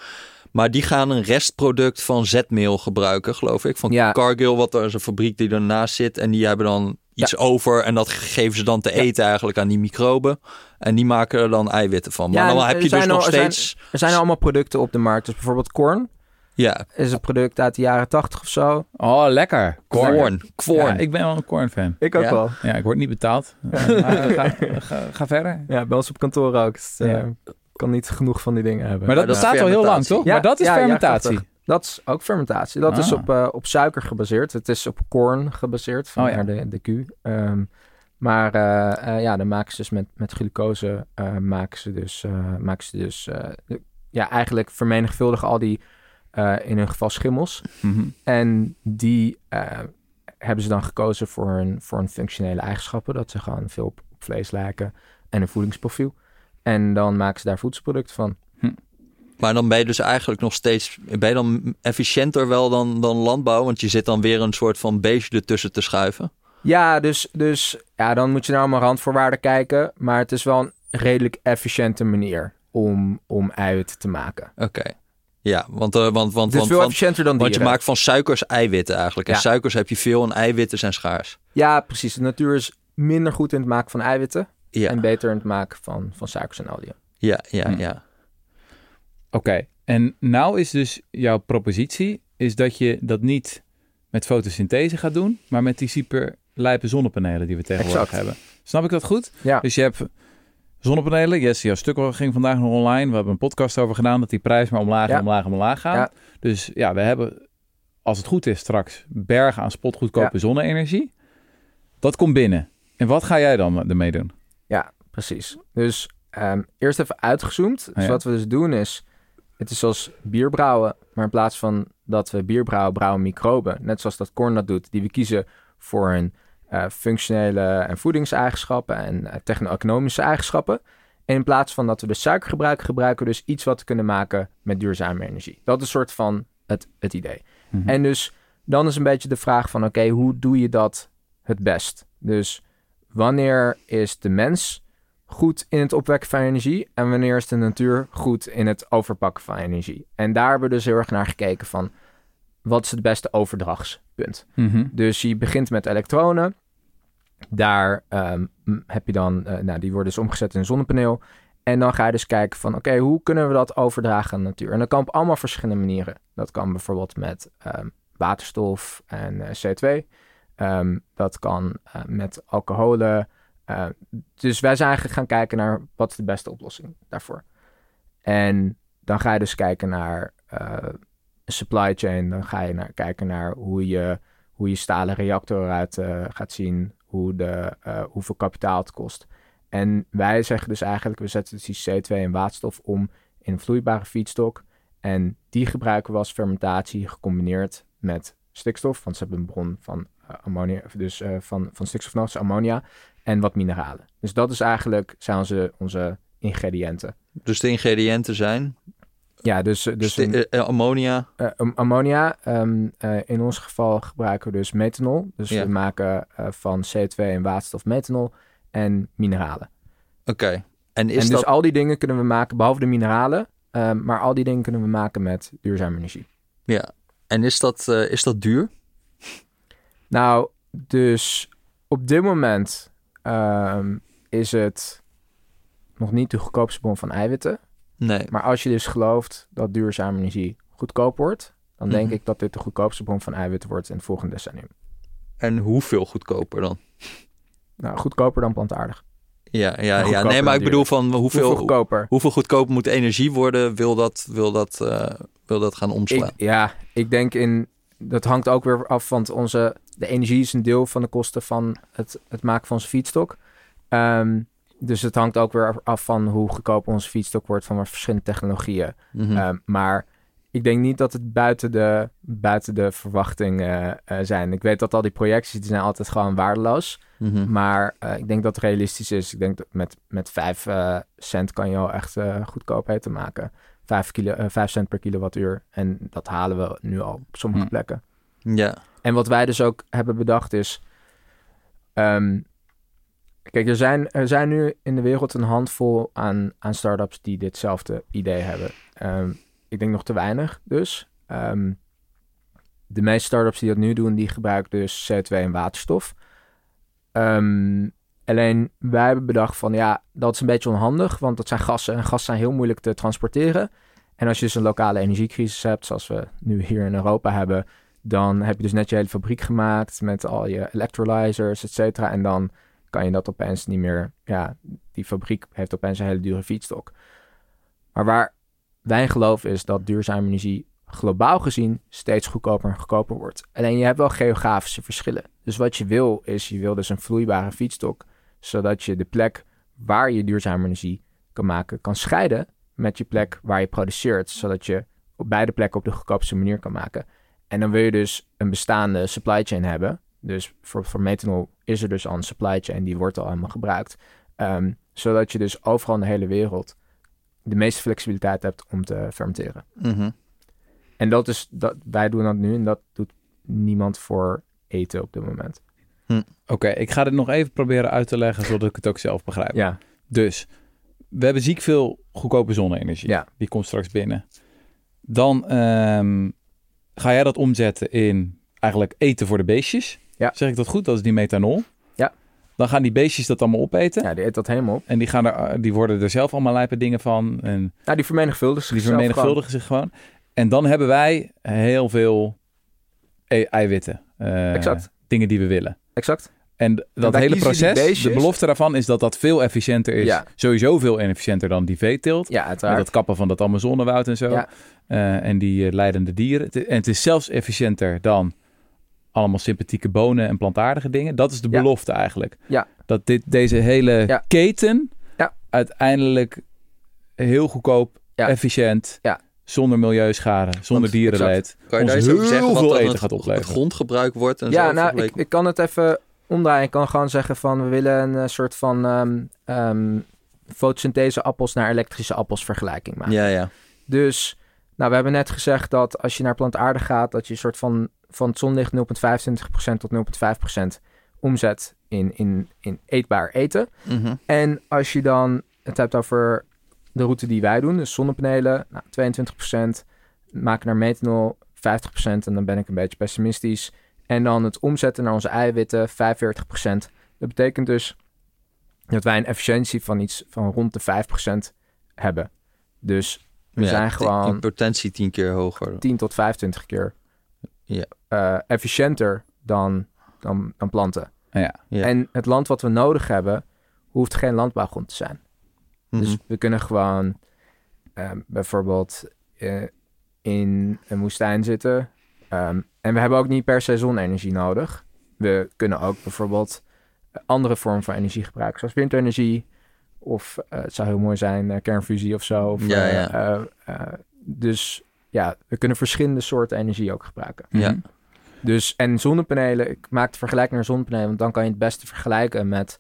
Maar die gaan een restproduct van zetmeel gebruiken, geloof ik. Van Ja. Cargill, wat er is een fabriek die ernaast zit. En die hebben dan iets over en dat geven ze dan te Ja. eten eigenlijk aan die microben. En die maken er dan eiwitten van. Maar Ja, dan heb er je dus zijn nog al- er zijn- steeds... Er zijn allemaal producten op de markt. Dus bijvoorbeeld corn Ja, is een product uit de jaren 80 of zo. Oh, lekker. corn. Corn. Ja, ik ben wel een corn-fan. Ik ook Ja. wel. Ja, ik word niet betaald. Eh, maar ga, ga, ga verder. Ja, bij ons op kantoor ook. Dus, eh, Ja. Kan niet genoeg van die dingen hebben. Maar dat bestaat al heel lang, toch? Ja, maar dat is fermentatie. Dat is ook fermentatie. Dat is Ah. op, eh, op suiker gebaseerd. Het is op corn gebaseerd, Oh, ja. de, de Q. Ehm, maar eh, eh, ja, dan maken ze dus met, met glucose, eh, maken ze dus, eh, maken ze dus eh, de- ja, eigenlijk vermenigvuldigen al die, eh, in hun geval schimmels. Mhm. En die eh, hebben ze dan gekozen voor hun, voor hun functionele eigenschappen. Dat ze gewoon veel op, op vlees lijken en een voedingsprofiel. En dan maken ze daar voedselproducten van. Maar dan ben je dus eigenlijk nog steeds... Ben je dan efficiënter wel dan, dan landbouw? Want je zit dan weer een soort van beestje ertussen te schuiven. Ja, dus, dus ja, dan moet je naar allemaal randvoorwaarden kijken. Maar het is wel een redelijk efficiënte manier om, om eiwitten te maken. Oké. Ja, want, eh, want, want, want, efficiënter dan want je maakt van suikers eiwitten eigenlijk. En Ja. suikers heb je veel en eiwitten zijn schaars. Ja, precies. De natuur is minder goed in het maken van eiwitten. Ja, En beter in het maken van, van suikers en olie. ja, ja, Hm. ja. Oké, en nou is dus jouw propositie is dat je dat niet met fotosynthese gaat doen, maar met die super lijpe zonnepanelen die we tegenwoordig Exact. hebben. Snap ik dat goed? Ja. Dus je hebt zonnepanelen. Yes, jouw stuk ging vandaag nog online. We hebben een podcast over gedaan dat die prijs maar omlaag en Ja. omlaag en omlaag gaat. Ja. Dus ja, we hebben, als het goed is, straks bergen aan spotgoedkope zonne-energie. Dat komt binnen. En wat ga jij dan ermee doen? Precies. Dus ehm, eerst even uitgezoomd. Dus ja. wat we dus doen is... Het is zoals bier brouwen. Maar in plaats van dat we bier brouwen, brouwen we microben. Net zoals dat corn dat doet. Die we kiezen voor hun eh, functionele en voedingseigenschappen... en eh, techno-economische eigenschappen. En in plaats van dat we de suiker gebruiken... gebruiken we dus iets wat we kunnen maken met duurzame energie. Dat is een soort van het, het idee. Mhm. En dus dan is een beetje de vraag van... oké, hoe doe je dat het best? Dus wanneer is de mens goed in het opwekken van energie... en wanneer is de natuur goed in het overpakken van energie? En daar hebben we dus heel erg naar gekeken van... wat is het beste overdrachtspunt? Mhm. Dus je begint met elektronen. Daar ehm, heb je dan, eh, nou, die worden dus omgezet in een zonnepaneel. En dan ga je dus kijken van, oké, hoe kunnen we dat overdragen aan de natuur? En dat kan op allemaal verschillende manieren. Dat kan bijvoorbeeld met ehm, waterstof en eh, CO2. Ehm, dat kan eh, met alcoholen. Eh, dus wij zijn eigenlijk gaan kijken naar wat is de beste oplossing daarvoor. En dan ga je dus kijken naar eh, supply chain. Dan ga je naar, kijken naar hoe je, hoe je stalen reactor eruit eh, gaat zien. Hoe de, hoeveel kapitaal het kost. En wij zeggen dus eigenlijk, we zetten dus die CO2 en waterstof om in een vloeibare feedstock. En die gebruiken we als fermentatie gecombineerd met stikstof. Want ze hebben een bron van uh, ammonia, dus uh, van, van ammonia. En wat mineralen. Dus dat is eigenlijk, zijn onze, onze ingrediënten. Dus de ingrediënten zijn? Ja, dus, dus een, uh, ammonia. ammonia. Um, in ons geval gebruiken we dus methanol. Dus ja. we maken van CO2 en waterstof methanol en mineralen. Oké. En, is en dus al die dingen kunnen we maken, behalve de mineralen. Um, maar al die dingen kunnen we maken met duurzame energie. Ja. En is dat, uh, is dat duur? Nou, dus op dit moment um, is het nog niet de goedkoopste bron van eiwitten. Nee. Maar als je dus gelooft dat duurzame energie goedkoop wordt, dan denk mm ik dat dit de goedkoopste bron van eiwitten wordt in het volgende decennium. En hoeveel goedkoper dan? Nou, goedkoper dan plantaardig. Ja, ja, ja. nee, maar ik bedoel van hoeveel, hoeveel goedkoper, hoeveel goedkoper moet energie worden, wil dat, wil dat, uh, wil dat gaan omslaan? Ik, ja, ik denk in, dat hangt ook weer af van onze, de energie is een deel van de kosten van het, het maken van onze fietstok. Um, dus het hangt ook weer af van hoe goedkoop onze fietstok wordt van verschillende technologieën. Mm -hmm. um, maar ik denk niet dat het buiten de, buiten de verwachting uh, uh, zijn. Ik weet dat al die projecties die zijn altijd gewoon waardeloos. Mm -hmm. Maar uh, ik denk dat het realistisch is. Ik denk dat met, met 5 cent kan je al echt goedkoopheden maken. 5, kilo, 5 cent per kilowattuur. En dat halen we nu al op sommige mm. plekken. Ja. En wat wij dus ook hebben bedacht is... Um, kijk, er zijn, er zijn nu in de wereld een handvol aan, aan start-ups die ditzelfde idee hebben. Um, ik denk nog te weinig dus. Um, de meeste startups die dat nu doen, die gebruiken dus CO2 en waterstof. Um, alleen wij hebben bedacht van ja, dat is een beetje onhandig, want dat zijn gassen en gassen zijn heel moeilijk te transporteren. En als je dus een lokale energiecrisis hebt, zoals we nu hier in Europa hebben, dan heb je dus net je hele fabriek gemaakt met al je electrolyzers, et cetera. En dan kan je dat opeens niet meer, ja, die fabriek heeft opeens een hele dure fietsstok. Maar waar wij geloven is dat duurzame energie globaal gezien steeds goedkoper en goedkoper wordt. Alleen je hebt wel geografische verschillen. Dus wat je wil is, je wil dus een vloeibare fietsstok, zodat je de plek waar je duurzame energie kan maken, kan scheiden met je plek waar je produceert, zodat je op beide plekken op de goedkoopste manier kan maken. En dan wil je dus een bestaande supply chain hebben. Dus voor, voor methanol is er dus al een supply chain, die wordt al helemaal gebruikt. Um, zodat je dus overal in de hele wereld de meeste flexibiliteit hebt om te fermenteren. Mm -hmm. En dat is, dat, wij doen dat nu en dat doet niemand voor eten op dit moment. Hm. Oké, okay, ik ga dit nog even proberen uit te leggen, zodat ik het ook zelf begrijp. Ja. Dus, we hebben ziek veel goedkope zonne-energie. Ja. Die komt straks binnen. Dan um, ga jij dat omzetten in eigenlijk eten voor de beestjes. Ja. Zeg ik dat goed? Dat is die methanol. Ja. Dan gaan die beestjes dat allemaal opeten. Ja, die eet dat helemaal op. En die, gaan er, die worden er zelf allemaal lijpe dingen van. En ja, die vermenigvuldigen zich Die vermenigvuldigen zich gewoon. En dan hebben wij heel veel e eiwitten. Uh, exact. Dingen die we willen. Exact. En dat hele proces, de belofte daarvan is dat dat veel efficiënter is. Ja. Sowieso veel efficiënter dan die veeteelt. Ja, uiteraard. Met dat kappen van dat Amazonewoud en zo. Ja. Uh, en die uh, leidende dieren. En het is zelfs efficiënter dan allemaal sympathieke bonen en plantaardige dingen. Dat is de belofte ja. eigenlijk. Ja. Dat dit, deze hele ja. keten ja. uiteindelijk heel goedkoop, efficiënt, zonder milieuschade, zonder dierenleed, kan je daar ons eens heel zeggen veel wat eten het, gaat opleveren. Het grondgebruik wordt en ja, zo. nou, ik, ik, kan het even omdraaien. Ik kan gewoon zeggen van we willen een uh, soort van um, um, fotosynthese appels naar elektrische appels vergelijking maken. Ja, ja. Dus, nou, we hebben net gezegd dat als je naar plantaardig gaat, dat je een soort van van het zonlicht 0,25% tot 0,5% omzet in, in, in eetbaar eten. Mm -hmm. En als je dan het hebt over de route die wij doen, dus zonnepanelen, nou, 22%, maken naar methanol 50% en dan ben ik een beetje pessimistisch. En dan het omzetten naar onze eiwitten 45%. Dat betekent dus dat wij een efficiëntie van iets van rond de 5% hebben. Dus we ja, zijn gewoon... In potentie 10 keer hoger. 10 tot 25 keer ja. uh, efficiënter dan, dan, dan planten. Ja. Ja. En het land wat we nodig hebben, hoeft geen landbouwgrond te zijn. Mhm. Dus we kunnen gewoon uh, bijvoorbeeld uh, in een woestijn zitten. Um, en we hebben ook niet per se zonne-energie nodig. We kunnen ook bijvoorbeeld andere vormen van energie gebruiken, zoals windenergie. Of het zou heel mooi zijn, kernfusie of zo. Of, ja, ja. dus ja, we kunnen verschillende soorten energie ook gebruiken. Ja. Mhm. Dus, en zonnepanelen, ik maak de vergelijking naar zonnepanelen, want dan kan je het beste vergelijken met,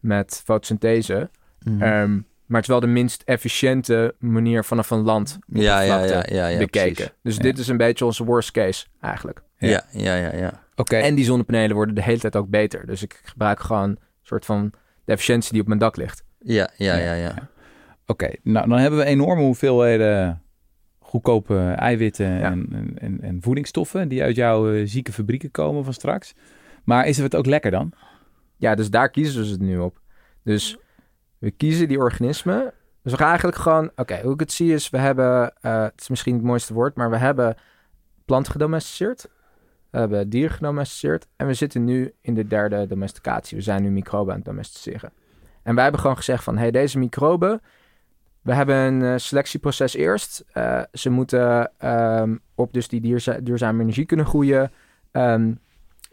met fotosynthese. Mhm. Ehm, maar het is wel de minst efficiënte manier vanaf een land ja, ja, ja, oppervlakte ja, ja, bekeken. precies. Dus Ja. dit is een beetje onze worst case eigenlijk. Ja, ja, ja, ja. Oké. En die zonnepanelen worden de hele tijd ook beter. Dus ik gebruik gewoon een soort van de efficiëntie die op mijn dak ligt. Ja, ja, Ja. ja, ja. Oké, nou dan hebben we enorme hoeveelheden goedkope eiwitten Ja. en, en, en, en voedingsstoffen die uit jouw eh, zieke fabrieken komen van straks. Maar is het ook lekker dan? Ja, dus daar kiezen ze het nu op. Dus we kiezen die organismen. Dus we gaan eigenlijk gewoon... Oké, hoe ik het zie is, we hebben... eh, het is misschien het mooiste woord, maar we hebben planten gedomesticeerd. We hebben dieren gedomesticeerd. En we zitten nu in de derde domesticatie. We zijn nu microben aan het domesticeren. En wij hebben gewoon gezegd van... hey, deze microben... We hebben een eh, selectieproces eerst. Eh, ze moeten ehm, op dus die duurza- duurzame energie kunnen groeien. Ehm,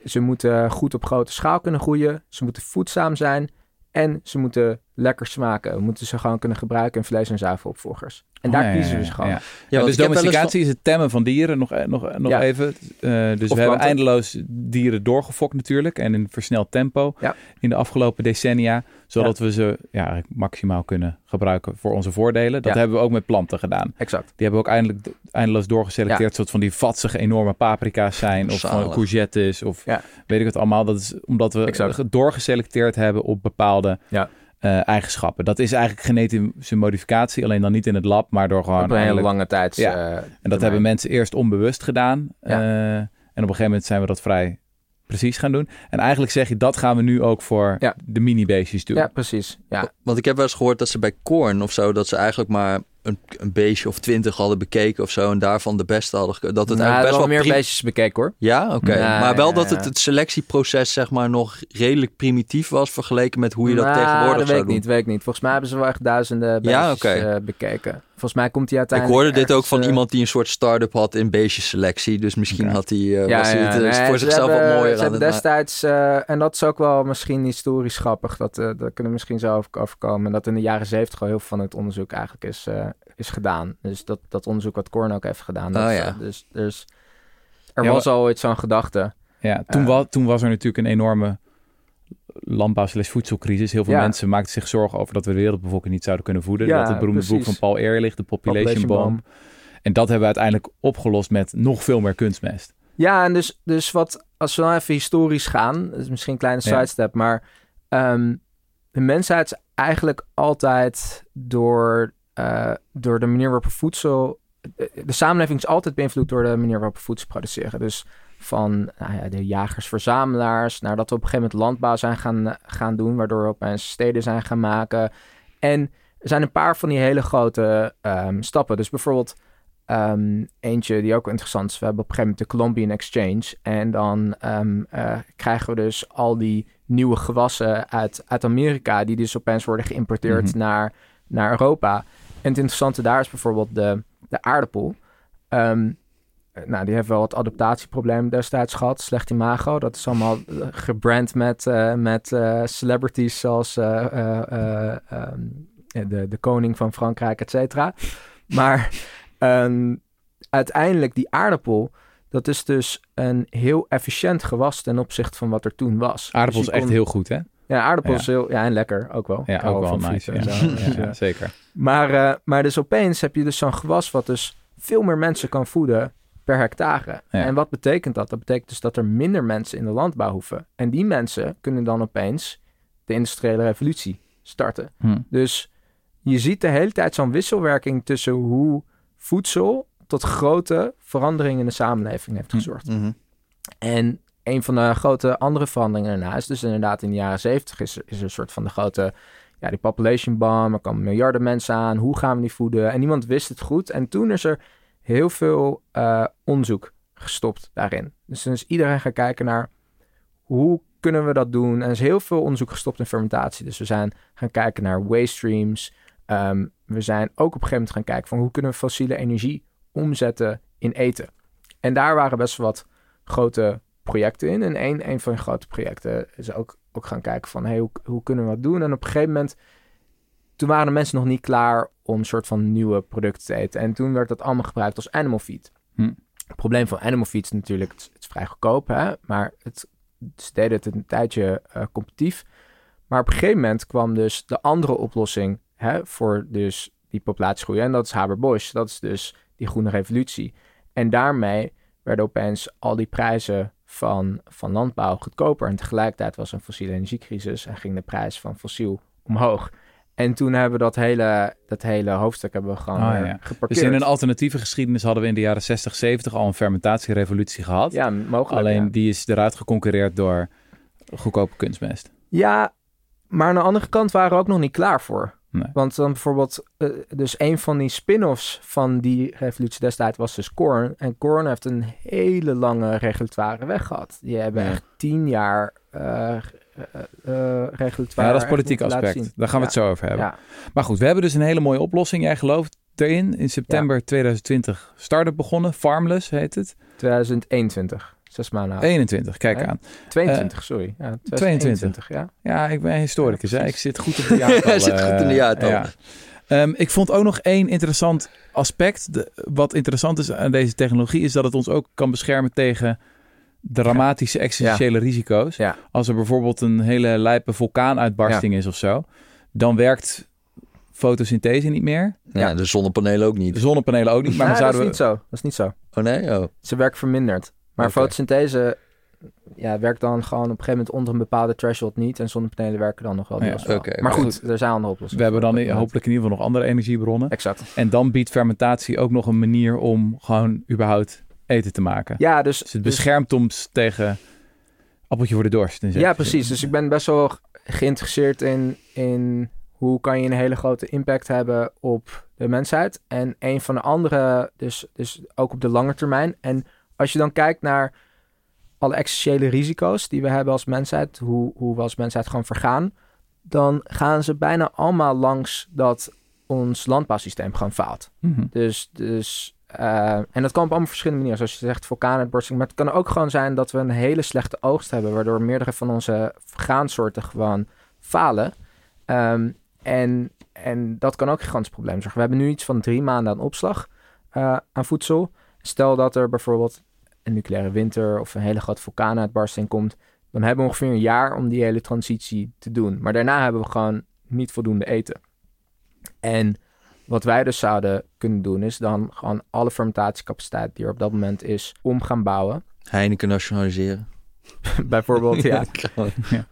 ze moeten goed op grote schaal kunnen groeien. Ze moeten voedzaam zijn. En ze moeten lekker smaken. We moeten ze gewoon kunnen gebruiken in vlees- en zuivelopvolgers. En Oh, daar ja, kiezen ja, we ze gewoon. ja. Ja, dus domesticatie is het temmen van dieren. Nog, eh, nog, nog Ja. even. Eh, dus we hebben eindeloos dieren doorgefokt natuurlijk. En in versneld tempo Ja. in de afgelopen decennia. Zodat we ze ja, maximaal kunnen gebruiken voor onze voordelen. Dat Ja. hebben we ook met planten gedaan. Exact. Die hebben we ook eindelijk eindeloos doorgeselecteerd. Ja. Soort van die vatsige enorme paprika's zijn. Of Zalig. van courgettes. Of Ja. weet ik het allemaal. Dat is omdat we Exact. ge- doorgeselecteerd hebben op bepaalde Ja. Eh, eigenschappen. Dat is eigenlijk genetische modificatie. Alleen dan niet in het lab, maar door gewoon... op een hele lange tijd. Ja. eh, en dat termijn. hebben mensen eerst onbewust gedaan. Ja. Eh, en op een gegeven moment zijn we dat vrij precies gaan doen. En eigenlijk zeg je, dat gaan we nu ook voor Ja. de mini-beestjes doen. Ja, precies. Ja. Want ik heb wel eens gehoord dat ze bij Korn of zo, dat ze eigenlijk maar een, een beestje of twintig hadden bekeken of zo. En daarvan de beste hadden Dat het Nou, eigenlijk best wel meer beestjes bekeken hoor. Ja, oké. Ja, maar wel ja, dat ja. het, het selectieproces zeg maar nog redelijk primitief was vergeleken met hoe je dat Nou, tegenwoordig dat zou weet ik doen. niet, weet ik niet. Volgens mij hebben ze wel echt duizenden Ja, beestjes oké. eh, bekeken. Volgens mij komt hij Ik uiteindelijk hoorde dit ook van eh, iemand die een soort start-up had in beestjesselectie. Dus misschien had hij, eh, Ja, was hij ja, het eh, nee, voor ze zichzelf hebben, wat mooier Ze aan destijds, eh, en dat is ook wel misschien historisch grappig, dat, eh dat kunnen we misschien zo over- overkomen, dat in de jaren zeventig al heel veel van het onderzoek eigenlijk is, eh, is gedaan. Dus dat, dat onderzoek wat Korn ook heeft gedaan. Dat, Oh, eh, ja. dus, dus er Ja, was al ooit zo'n gedachte. Ja, toen, Eh. wa- toen was er natuurlijk een enorme landbouw slash voedselcrisis. Heel veel Ja. mensen maakten zich zorgen over dat we de wereldbevolking niet zouden kunnen voeden. Ja, dat het beroemde boek van Paul Ehrlich, de Population, Population Bomb. En dat hebben we uiteindelijk opgelost met nog veel meer kunstmest. Ja, en dus, dus wat, als we nou even historisch gaan, dat is misschien een kleine Ja. sidestep, maar ehm, de mensheid is eigenlijk altijd door, eh, door de manier waarop we voedsel. De, de samenleving is altijd beïnvloed door de manier waarop we voedsel produceren. Dus van nou ja, de jagers-verzamelaars, naar dat we op een gegeven moment landbouw zijn gaan, gaan doen, waardoor we opeens steden zijn gaan maken. En er zijn een paar van die hele grote ehm, stappen. Dus bijvoorbeeld Ehm, eentje die ook interessant is. We hebben op een gegeven moment de Colombian Exchange. En dan ehm, eh, krijgen we dus al die nieuwe gewassen uit, uit Amerika. Die dus opeens worden geïmporteerd Mhm. naar, naar Europa. En het interessante daar is bijvoorbeeld de, de aardappel. Eh, nou, die heeft wel wat adaptatieproblemen destijds gehad. Slecht imago. Dat is allemaal eh, gebrand met, eh, met eh, celebrities zoals eh, eh, eh, ehm, de, de koning van Frankrijk, et cetera. Maar ehm, uiteindelijk die aardappel, dat is dus een heel efficiënt gewas ten opzichte van wat er toen was. Aardappel Dus is je echt heel goed, hè? Ja, aardappel Ja. is heel... Ja, en lekker ook wel. Ja, ook wel nice. Ja. en zo. Ja, eh, zeker. maar, eh, maar dus opeens heb je dus zo'n gewas wat dus veel meer mensen kan voeden per hectare. Ja. En wat betekent dat? Dat betekent dus dat er minder mensen in de landbouw hoeven. En die mensen kunnen dan opeens de industriële revolutie starten. Hm. Dus je ziet de hele tijd zo'n wisselwerking tussen hoe voedsel tot grote veranderingen in de samenleving heeft Hm. gezorgd. Mhm. En een van de grote andere veranderingen daarna is dus inderdaad in de jaren zeventig is, er- is een soort van de grote, ja, die population bomb. Er komen miljarden mensen aan. Hoe gaan we die voeden? En niemand wist het goed. En toen is er heel veel eh, onderzoek gestopt daarin. Dus dan is iedereen gaan kijken naar hoe kunnen we dat doen. En er is heel veel onderzoek gestopt in fermentatie. Dus we zijn gaan kijken naar waste streams. Ehm, we zijn ook op een gegeven moment gaan kijken van hoe kunnen we fossiele energie omzetten in eten. En daar waren best wat grote projecten in. En een, een van de grote projecten is ook, ook gaan kijken van hey, hoe, hoe kunnen we dat doen? En op een gegeven moment, toen waren de mensen nog niet klaar om een soort van nieuwe producten te eten. En toen werd dat allemaal gebruikt als animal feed. Hm. Het probleem van animal feed is natuurlijk, het is, vrij goedkoop, hè? maar het, ze deden het een tijdje eh, competitief. Maar op een gegeven moment kwam dus de andere oplossing hè, voor dus die populatiegroei. En dat is Haber-Bosch. Dat is dus die groene revolutie. En daarmee werden opeens al die prijzen van, van landbouw goedkoper. En tegelijkertijd was een fossiele energiecrisis en ging de prijs van fossiel omhoog. En toen hebben we dat hele, dat hele hoofdstuk hebben we gewoon Ah, weer ja. geparkeerd. Dus in een alternatieve geschiedenis hadden we in de jaren 60, 70 al een fermentatierevolutie gehad. Ja, mogelijk. Alleen ja. die is eruit geconcureerd door goedkope kunstmest. Ja, maar aan de andere kant waren we ook nog niet klaar voor. Nee. Want dan bijvoorbeeld, eh, dus een van die spin-offs van die revolutie destijds was dus Korn. En Korn heeft een hele lange regulatoire weg gehad. Die hebben Ja. echt tien jaar eh eh, eh, regulatoire. Ja, dat is politiek aspect. Daar gaan we het zo over hebben. Maar goed, we hebben dus een hele mooie oplossing. Jij gelooft erin. In september 2020 start-up begonnen. Farmless heet het. 2021, zes maanden oud. 21, kijk Nee. aan. 22, sorry. Ja, 22. 2021, ja. Ja, ik ben historicus. Ja, hè. Ik zit goed op de jaartallen. Hij zit goed in de jaartallen. ja. Ehm, ik vond ook nog één interessant aspect. De- wat interessant is aan deze technologie... is dat het ons ook kan beschermen tegen dramatische existentiële risico's. Ja. Als er bijvoorbeeld een hele lijpe vulkaanuitbarsting is of zo... dan werkt fotosynthese niet meer. Ja, de zonnepanelen ook De niet. zonnepanelen ook niet. Maar dan dat is zouden niet zo. Dat is niet zo. Oh nee? Oh. Ze werkt verminderd. Maar fotosynthese ja, werkt dan gewoon op een gegeven moment onder een bepaalde threshold niet. En zonnepanelen werken dan nog wel. Ja, oké, maar goed, er zijn andere we, oplossingen. we hebben dan hopelijk in ieder geval nog andere energiebronnen. Exact. En dan biedt fermentatie ook nog een manier om gewoon überhaupt eten te maken. Ja, dus, Dus het dus- beschermt ons tegen appeltje voor de dorst. zekere ja, precies. Dus ik ben best wel geïnteresseerd in, in hoe kan je een hele grote impact hebben op de mensheid. En een van de andere, dus, dus ook op de lange termijn. En als je dan kijkt naar alle existentiële risico's die we hebben als mensheid, hoe, hoe we als mensheid gewoon vergaan, dan gaan ze bijna allemaal langs dat ons landbouwsysteem gewoon faalt. Mhm. Dus, dus eh, en dat kan op allemaal verschillende manieren. Zoals je zegt, vulkaanuitbarsting. Maar het kan ook gewoon zijn dat we een hele slechte oogst hebben, waardoor meerdere van onze graansoorten gewoon falen. Ehm, en, en dat kan ook een gigantisch probleem zorgen. We hebben nu iets van drie maanden aan opslag eh, aan voedsel. Stel dat er bijvoorbeeld een nucleaire winter of een hele grote vulkaanuitbarsting komt, dan hebben we ongeveer een jaar om die hele transitie te doen. Maar daarna hebben we gewoon niet voldoende eten. En wat wij dus zouden kunnen doen, is dan gewoon alle fermentatiecapaciteit die er op dat moment is, om gaan bouwen. Heineken nationaliseren. Bijvoorbeeld, ja.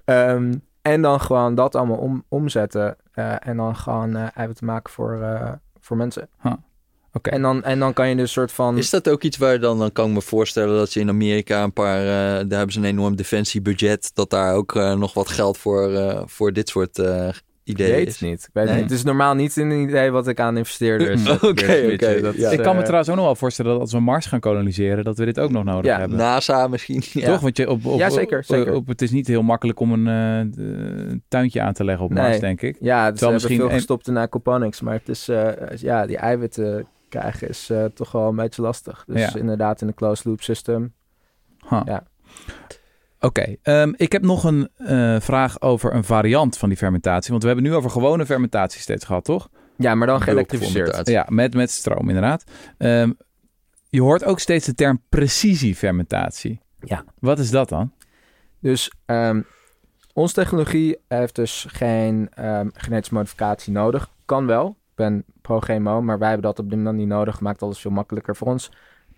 Ehm, en dan gewoon dat allemaal om, omzetten. eh, en dan gewoon eh eiwitten maken voor, eh, voor mensen. Oké. En, dan, en dan kan je dus een soort van... Is dat ook iets waar dan, dan kan ik me voorstellen dat ze in Amerika een paar, eh, daar hebben ze een enorm defensiebudget, dat daar ook nog wat geld voor, eh, voor dit soort Ik ideeën weet is. het niet. Ik weet het Nee? niet. Het is normaal niet in een idee wat ik aan investeerders Oké, ja. ik kan me eh, trouwens ook nog wel voorstellen dat als we Mars gaan koloniseren, dat we dit ook nog nodig Ja, hebben. NASA misschien. Ja. Toch? Want je op, op, Ja, zeker, op- zeker. op- het is niet heel makkelijk om een eh, een tuintje aan te leggen op Mars, denk ik. Ja, dus ze misschien veel een- gestopt in aquaponics. Maar het is, eh, ja, die eiwitten krijgen is eh, toch wel een beetje lastig. Dus Ja. inderdaad in een closed loop system. Huh. Ja. Oké, ehm, ik heb nog een eh, vraag over een variant van die fermentatie. Want we hebben nu over gewone fermentatie steeds gehad, toch? Ja, maar dan geëlektrificeerd. Ja, met, met stroom inderdaad. Ehm, je hoort ook steeds de term precisiefermentatie. Ja. Wat is dat dan? Dus ehm, onze technologie heeft dus geen genetische modificatie nodig. Kan wel. Ik ben pro-GMO, maar wij hebben dat op dit moment niet nodig. Maakt alles veel makkelijker voor ons.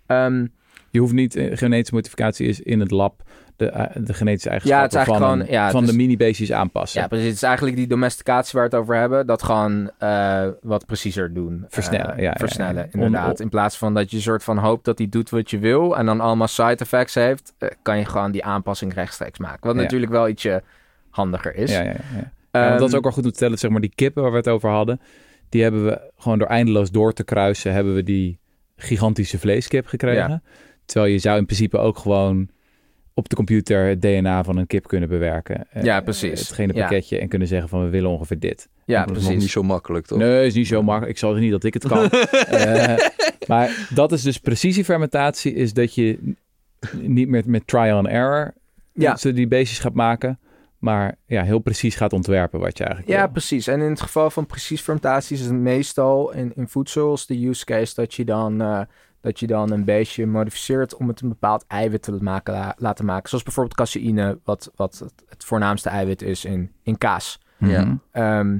Ehm, Je hoeft niet, eh, genetische modificatie is in het lab de, eh, de genetische eigenschappen het is eigenlijk van, gewoon- ja, van de mini-beestjes aanpassen. ja, precies. Het is eigenlijk die domesticatie waar we het over hebben. Dat gewoon eh, wat preciezer doen. Versnellen, ja, ja, Versnellen, ja. inderdaad. In plaats van dat je soort van hoopt dat hij doet wat je wil... en dan allemaal side effects heeft... kan je gewoon die aanpassing rechtstreeks maken. Wat Ja. natuurlijk wel ietsje handiger is. Ja, ja, ja, ja. Ja, dat is Ehm, ook wel goed om te tellen. Zeg maar die kippen waar we het over hadden. Die hebben we gewoon door eindeloos door te kruisen. Hebben we die gigantische vleeskip gekregen. Terwijl je zou in principe ook gewoon op de computer het DNA van een kip kunnen bewerken. Eh, Ja, precies. Het gene Ja. pakketje en kunnen zeggen van we willen ongeveer dit. Ja, dat is nog precies. niet zo makkelijk, toch? Nee, is niet zo makkelijk. Ik zal niet dat ik het kan. Eh, maar dat is dus precisiefermentatie. Is dat je niet meer met trial and error Ja. ze die beestjes gaat maken. maar ja, heel precies gaat ontwerpen wat je eigenlijk Ja, wil. precies. En in het geval van precies fermentatie is het meestal in, in voedsel is de use case dat je dan, eh, dat je dan een beestje modificeert om het een bepaald eiwit te maken, la- laten maken. Zoals bijvoorbeeld caseïne, wat, wat het, het voornaamste eiwit is in, in kaas. Ja. Mhm. Ehm,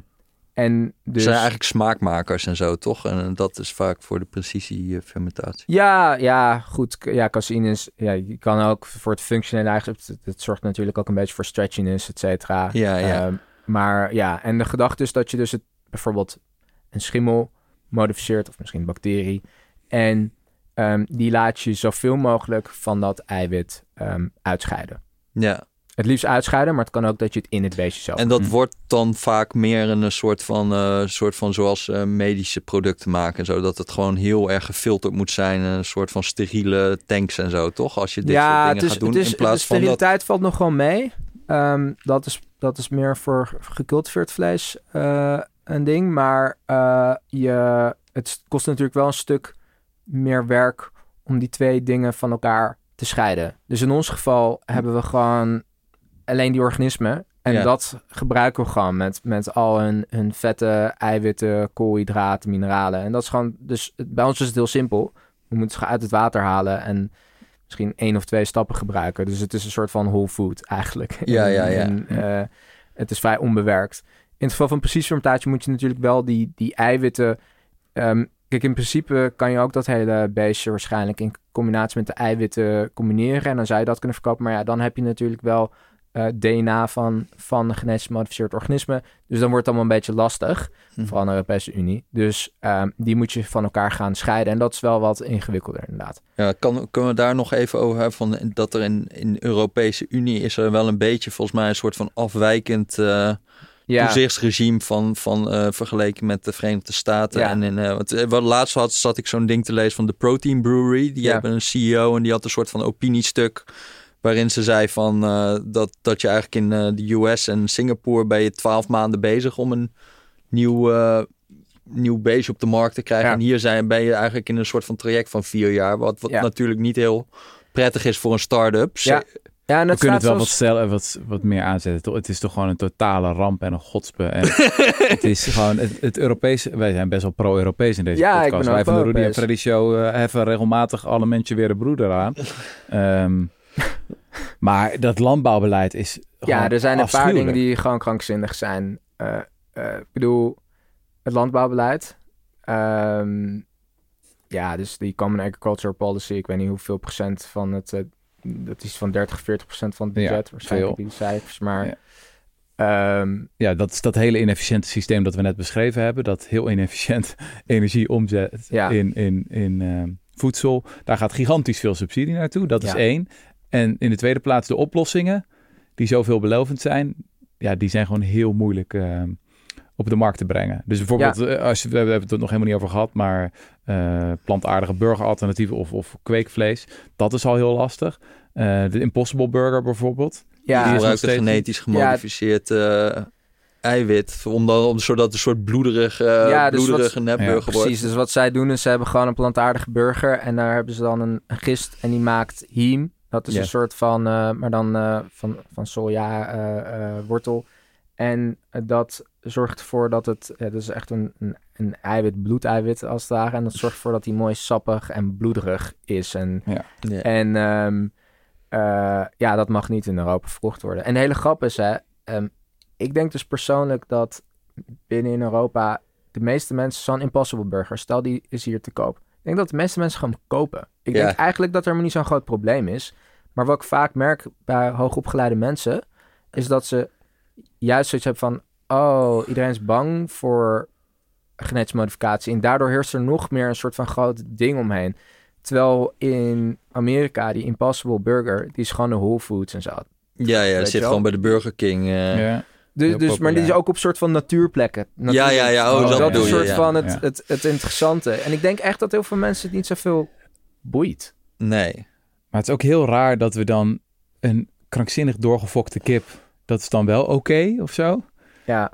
en Dus zijn eigenlijk smaakmakers en zo, toch? En dat is vaak voor de precisiefermentatie. Ja, ja, goed. Ja, caseïne is... Ja, je kan ook voor het functionele. Het, het zorgt natuurlijk ook een beetje voor stretchiness, et cetera. Ja, ja. Ehm, maar ja, en de gedachte is dat je dus het, bijvoorbeeld een schimmel modificeert... of misschien een bacterie... en ehm, die laat je zoveel mogelijk van dat eiwit ehm, uitscheiden. ja. Het liefst uitscheiden, maar het kan ook dat je het in het beestje zelf... En dat Hm. wordt dan vaak meer een soort van, eh, soort van zoals eh, medische producten maken en zo. Dat het gewoon heel erg gefilterd moet zijn. Een soort van steriele tanks en zo, toch? Als je dit soort dingen het is, gaat doen. het is, in plaats de van dat... steriliteit valt nog wel mee. Ehm, dat, is, dat is meer voor gecultiveerd vlees eh, een ding. Maar eh, je, het kost natuurlijk wel een stuk meer werk om die twee dingen van elkaar te scheiden. Dus in ons geval hebben we gewoon alleen die organismen. En Ja. dat gebruiken we gewoon met, met al hun, hun vetten, eiwitten, koolhydraten, mineralen. En dat is gewoon, dus bij ons is het heel simpel. We moeten ze uit het water halen en misschien één of twee stappen gebruiken. Dus het is een soort van whole food eigenlijk. Ja, ja, ja. En, eh, het is vrij onbewerkt. In het geval van preciesfermentatie moet je natuurlijk wel die, die eiwitten... ehm, kijk, in principe kan je ook dat hele beestje waarschijnlijk in combinatie met de eiwitten combineren. En dan zou je dat kunnen verkopen. Maar ja, dan heb je natuurlijk wel eh, DNA van, van een genetisch gemodificeerd organisme. Dus dan wordt het allemaal een beetje lastig. Hm. Vooral in de Europese Unie. Dus ehm, die moet je van elkaar gaan scheiden. En dat is wel wat ingewikkelder inderdaad. Ja, kan, kunnen we daar nog even over hebben? Van, dat er in, in de Europese Unie is er wel een beetje volgens mij een soort van afwijkend eh, Ja, toezichtsregime van, van eh, vergeleken met de Verenigde Staten. Ja. En in, eh, wat, wat laatst had, zat ik zo'n ding te lezen van de Protein Brewery. Die Ja. hebben een CEO en die had een soort van opiniestuk waarin ze zei van dat, dat je eigenlijk in de US en Singapore ben je twaalf maanden bezig om een nieuw, nieuw beestje op de markt te krijgen. En hier zijn, ben je eigenlijk in een soort van traject van vier jaar, wat, wat natuurlijk niet heel prettig is voor een start-up. Ja. Ja en We kunnen het wel wat, stellen, wat, wat meer aanzetten. Het is toch gewoon een totale ramp en een godspe. En het is gewoon het, het Europese... Wij zijn best wel pro-Europees in deze Ja, ik podcast. ben ook Wij van de Rudy en. Freddy Show eh, heffen regelmatig alle mensen weer de broeder aan. Ehm, maar dat landbouwbeleid is Ja, er zijn een paar dingen die gewoon krankzinnig zijn. Eh, eh, ik bedoel, het landbouwbeleid. Ehm, ja, dus die Common Agriculture Policy. Ik weet niet hoeveel procent van het... dat is van 30, 40 procent van het Ja, budget. waarschijnlijk veel. die cijfers. Maar Ja. ehm, Ja, dat is dat hele inefficiënte systeem dat we net beschreven hebben. Dat heel inefficiënt energie omzet Ja. in, in, in ehm, voedsel. Daar gaat gigantisch veel subsidie naartoe. Dat is één. En in de tweede plaats de oplossingen die zo veelbelovend zijn. Ja, die zijn gewoon heel moeilijk ehm, op de markt te brengen. Dus bijvoorbeeld, eh, als je, we hebben het er nog helemaal niet over gehad, maar eh, plantaardige burgeralternatieven of, of kweekvlees, dat is al heel lastig. Eh, de Impossible Burger bijvoorbeeld. Die ja, is nog gebruikt een steeds- genetisch gemodificeerd eh, eiwit. Om dan, om, zodat het een soort bloederige, Ja, dus bloederige wat- nepburger wordt. precies. Dus wat zij doen is, ze hebben gewoon een plantaardige burger. En daar hebben ze dan een, een gist en die maakt hiem. Dat is Ja. een soort van, eh, maar dan eh, van, van soja eh, eh, wortel. En eh, dat zorgt ervoor dat het, ja, dat is echt een, een, een eiwit, bloedeiwit als het ware. En dat zorgt ervoor dat hij mooi sappig en bloederig is. En, Ja. en ehm, eh, ja, dat mag niet in Europa verkocht worden. En de hele grap is, hè, ehm, ik denk dus persoonlijk dat binnen in Europa de meeste mensen zo'n Impossible Burger, stel die is hier te koop. Ik denk dat de meeste mensen gewoon kopen. Ik denk eigenlijk dat er helemaal niet zo'n groot probleem is. Maar wat ik vaak merk bij hoogopgeleide mensen, is dat ze juist zoiets hebben van, oh, iedereen is bang voor genetische modificatie. En daardoor heerst er nog meer een soort van groot ding omheen. Terwijl in Amerika, die Impossible Burger, die is gewoon de Whole Foods en zo. Ja, ja, het je zit gewoon bij de Burger King. eh. Ja. Dus, dus, maar die is ook op soort van natuurplekken. Ja, ja, ja, oh, dat dat is een soort ja. van het, Ja. het, het interessante. En ik denk echt dat heel veel mensen het niet zoveel boeit. Nee. Maar het is ook heel raar dat we dan een krankzinnig doorgefokte kip, dat is dan wel oké of zo. Ja,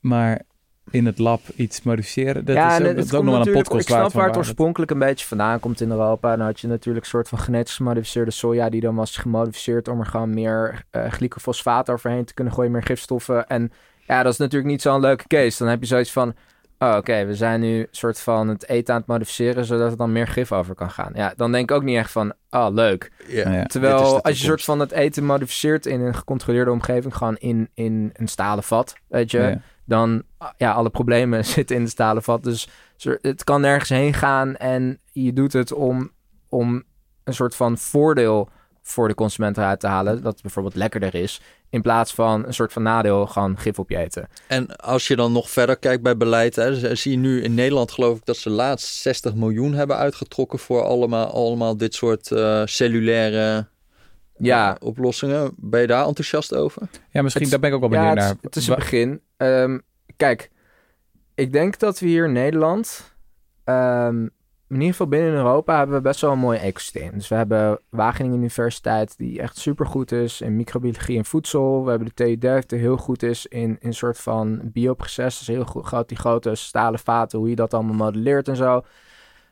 Maar in het lab iets modificeren. Dat ja, is, ook- het dat is ook komt nog wel een podcast Ik snap waar het oorspronkelijk een beetje vandaan komt in Europa. Dan had je natuurlijk een soort van genetisch gemodificeerde soja... die dan was gemodificeerd om er gewoon meer eh glycofosfaat overheen te kunnen gooien. Meer gifstoffen. En ja, dat is natuurlijk niet zo'n leuke case. Dan heb je zoiets van... Oh, oké, we zijn nu een soort van het eten aan het modificeren... zodat er dan meer gif over kan gaan. Ja, dan denk ik ook niet echt van... Oh, leuk. Ja. Terwijl als je soort van het eten modificeert in een gecontroleerde omgeving... gewoon in, in een stalen vat, weet je Ja. dan ja, alle problemen zitten in de stalen vat. Dus het kan nergens heen gaan en je doet het om, om een soort van voordeel voor de consument eruit te halen. Dat het bijvoorbeeld lekkerder is. In plaats van een soort van nadeel, gewoon gif op je eten. En als je dan nog verder kijkt bij beleid, hè, zie je nu in Nederland geloof ik dat ze laatst 60 miljoen hebben uitgetrokken voor allemaal, allemaal dit soort eh, cellulaire Ja, eh, oplossingen. Ben je daar enthousiast over? Ja, misschien, Het- daar ben ik ook wel ja benieuwd het, naar. is- het is een begin. Ehm, kijk, ik denk dat we hier in Nederland... ehm, in ieder geval binnen Europa hebben we best wel een mooi ecosysteem. Dus we hebben Wageningen Universiteit, die echt supergoed is in microbiologie en voedsel. We hebben de TU Delft, die heel goed is in een soort van bioproces. Heel goed, groot, die grote stalen vaten, hoe je dat allemaal modelleert en zo.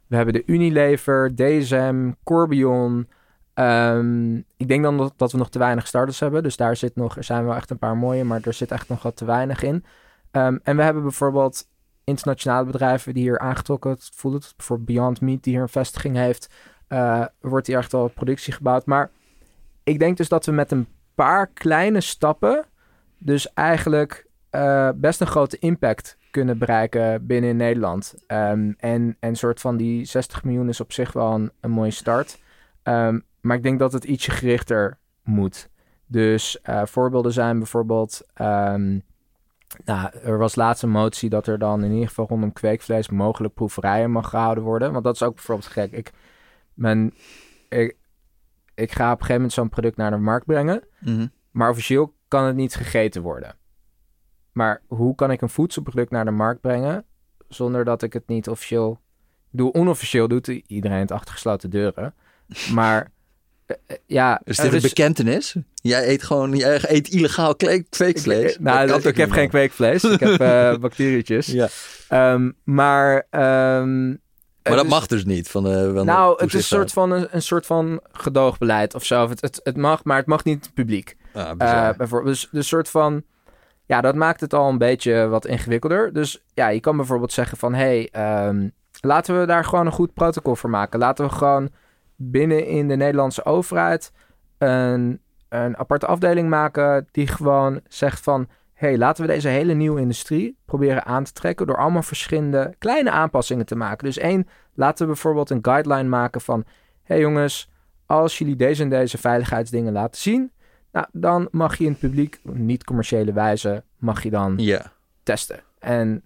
We hebben de Unilever, DSM, Corbion. Ehm, ik denk dan dat, dat we nog te weinig starters hebben. Dus daar zit nog, er zijn wel echt een paar mooie, maar er zit echt nog wat te weinig in. Ehm, en we hebben bijvoorbeeld internationale bedrijven die hier aangetrokken voelen. Bijvoorbeeld Beyond Meat, die hier een vestiging heeft. eh, wordt hier echt al productie gebouwd. Maar ik denk dus dat we met een paar kleine stappen... dus eigenlijk eh, best een grote impact kunnen bereiken binnen Nederland. Ehm, en en soort van die 60 miljoen is op zich wel een, een mooie start. Ehm, maar ik denk dat het ietsje gerichter moet. Dus eh, voorbeelden zijn bijvoorbeeld... ehm, nou, er was laatst een motie dat er dan in ieder geval rondom kweekvlees mogelijk proeverijen mag gehouden worden. Want dat is ook bijvoorbeeld gek. Ik, men, ik, ik ga op een gegeven moment zo'n product naar de markt brengen. Maar officieel kan het niet gegeten worden. Maar hoe kan ik een voedselproduct naar de markt brengen zonder dat ik het niet officieel... Ik bedoel, onofficieel doet iedereen het achter gesloten deuren. Maar ja... Is er dit een bekentenis? Jij eet gewoon, jij eet illegaal kweekvlees. Ik, nou, Dat kan ik, heb geen kweekvlees. Ik heb eh bacterietjes. Ja. Ehm, maar... ehm, Maar dat dus- mag dus niet van de van de Nou, het is soort van een, een soort van gedoogbeleid of zo. Het, het, het mag, maar het mag niet publiek. Ah, Eh bijvoorbeeld, dus een soort van. Ja, dat maakt het al een beetje wat ingewikkelder. Dus ja, je kan bijvoorbeeld zeggen van... hé, hey, ehm, laten we daar gewoon een goed protocol voor maken. Laten we gewoon binnen in de Nederlandse overheid... een, een aparte afdeling maken die gewoon zegt van... hé, hey, laten we deze hele nieuwe industrie proberen aan te trekken... door allemaal verschillende kleine aanpassingen te maken. Dus één, laten we bijvoorbeeld een guideline maken van... hé hey jongens, als jullie deze en deze veiligheidsdingen laten zien... Nou, dan mag je in het publiek, niet commerciële wijze, mag je dan testen. En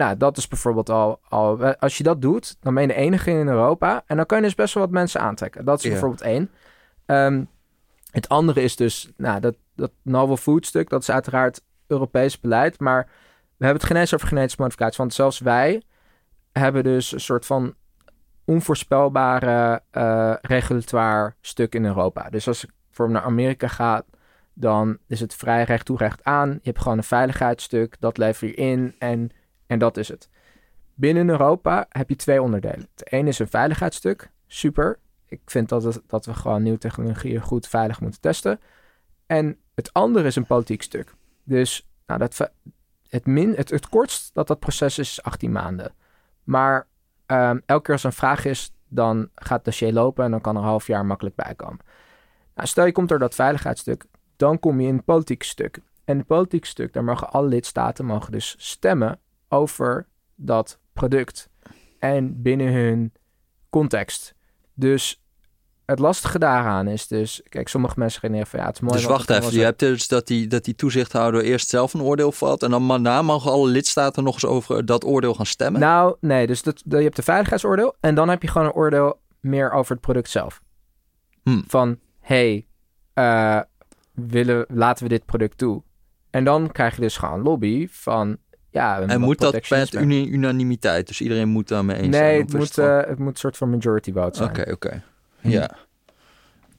nou, dat is bijvoorbeeld al, al... Als je dat doet, dan ben je de enige in Europa. En dan kan je dus best wel wat mensen aantrekken. Dat is bijvoorbeeld één. Ehm, het andere is dus, nou, dat, dat novel food stuk, dat is uiteraard Europees beleid. Maar we hebben het geen eens over genetische modificatie. Want zelfs wij hebben dus een soort van onvoorspelbare eh regulatoire stuk in Europa. Dus als ik voor naar Amerika ga, dan is het vrij recht toe recht aan. Je hebt gewoon een veiligheidsstuk, dat lever je in en, en dat is het. Binnen Europa heb je twee onderdelen. Het ene is een veiligheidsstuk, super. Ik vind dat, dat we gewoon nieuwe technologieën goed veilig moeten testen. En het andere is een politiek stuk. Dus nou, dat, het, het, kortst dat dat proces is, is 18 maanden. Maar ehm, elke keer als er een vraag is, dan gaat het dossier lopen en dan kan er een half jaar makkelijk bij komen. Nou, stel je komt door dat veiligheidsstuk, dan kom je in het politieke stuk. En het politieke stuk, daar mogen alle lidstaten mogen dus stemmen over dat product. En binnen hun context. Dus het lastige daaraan is dus... Kijk, sommige mensen redeneren van ja, het is mooi... Dus wacht even, je hebt dus dat die, dat die toezichthouder eerst zelf een oordeel valt... en dan daarna mogen alle lidstaten nog eens over dat oordeel gaan stemmen? Nou, nee, dus dat, dat- je hebt de veiligheidsoordeel... en dan heb je gewoon een oordeel meer over het product zelf. Hmm. Van, hey, eh, willen, laten we dit product toe? En dan krijg je dus gewoon lobby van... Ja, en moet dat met protectionisme. uni- unanimiteit? Dus iedereen moet daarmee eens zijn? Nee, het moet, eh, het moet een soort van majority vote zijn. Oké, oké. Hm. Ja.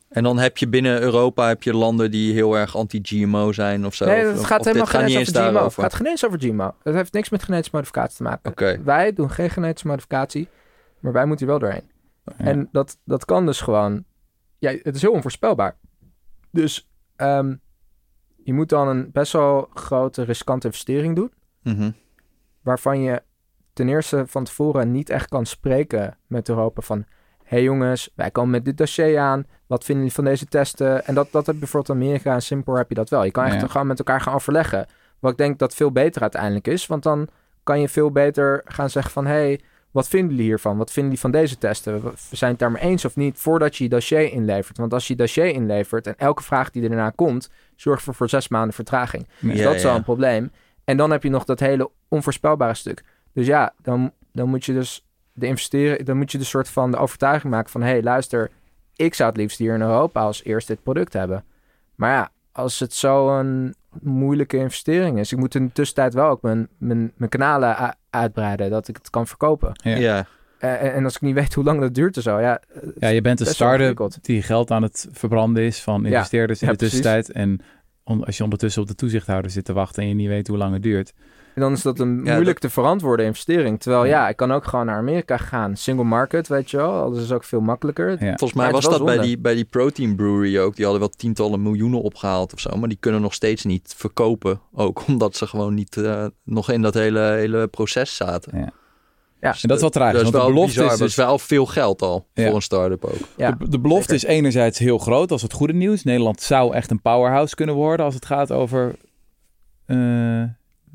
En dan heb je binnen Europa heb je landen die heel erg anti-GMO zijn of zo. Nee, het of gaat helemaal geen niet eens over GMO. Het gaat geen eens over GMO. Het heeft niks met genetische modificatie te maken. Wij doen geen genetische modificatie, maar wij moeten hier wel doorheen. Ja. En dat, dat kan dus gewoon... Ja, het is heel onvoorspelbaar. Dus ehm, je moet dan een best wel grote riskante investering doen... Mhm. waarvan je ten eerste van tevoren niet echt kan spreken met Europa van... hé hey jongens, wij komen met dit dossier aan. Wat vinden jullie van deze testen? En dat, dat heb je bijvoorbeeld in Amerika en Singapore heb je dat wel. Je kan echt Ja. gewoon met elkaar gaan overleggen. Wat ik denk dat veel beter uiteindelijk is. Want dan kan je veel beter gaan zeggen van... hé, hey, wat vinden jullie hiervan? Wat vinden jullie van deze testen? We zijn het daar maar eens of niet voordat je je dossier inlevert. Want als je je dossier inlevert en elke vraag die er daarna komt... zorgt voor, voor zes maanden vertraging. Dus Ja, dat is al ja. een probleem. En dan heb je nog dat hele onvoorspelbare stuk. Dus ja, dan, dan moet je dus de investeren, dan moet je de soort van de overtuiging maken van hé, hey, luister, ik zou het liefst hier in Europa als eerst dit product hebben. Maar ja, als het zo'n moeilijke investering is, ik moet in de tussentijd wel ook mijn, mijn, mijn kanalen uitbreiden, dat ik het kan verkopen. Ja. Ja. Eh, en, en als ik niet weet hoe lang dat duurt en zo, ja, Ja, je bent een start-up ingewikkeld. die geld aan het verbranden is van investeerders in ja, de tussentijd. En als je ondertussen op de toezichthouder zit te wachten en je niet weet hoe lang het duurt. En dan is dat een Ja, moeilijk te verantwoorden investering. Terwijl Ja. ja, ik kan ook gewoon naar Amerika gaan. Single market, weet je wel. Dat is ook veel makkelijker. Ja. Volgens mij was dat bij die, bij die Protein Brewery ook. Die hadden wel tientallen miljoenen opgehaald of zo. Maar die kunnen nog steeds niet verkopen. Ook omdat ze gewoon niet eh, nog in dat hele, hele proces zaten. Ja. En dat is wel tragisch, Dat is want de wel belofte bizar. is Dat is dus- wel veel geld al Ja. voor een start-up ook. Ja, de, de belofte zeker. is enerzijds heel groot als het goede nieuws. Nederland zou echt een powerhouse kunnen worden als het gaat over eh,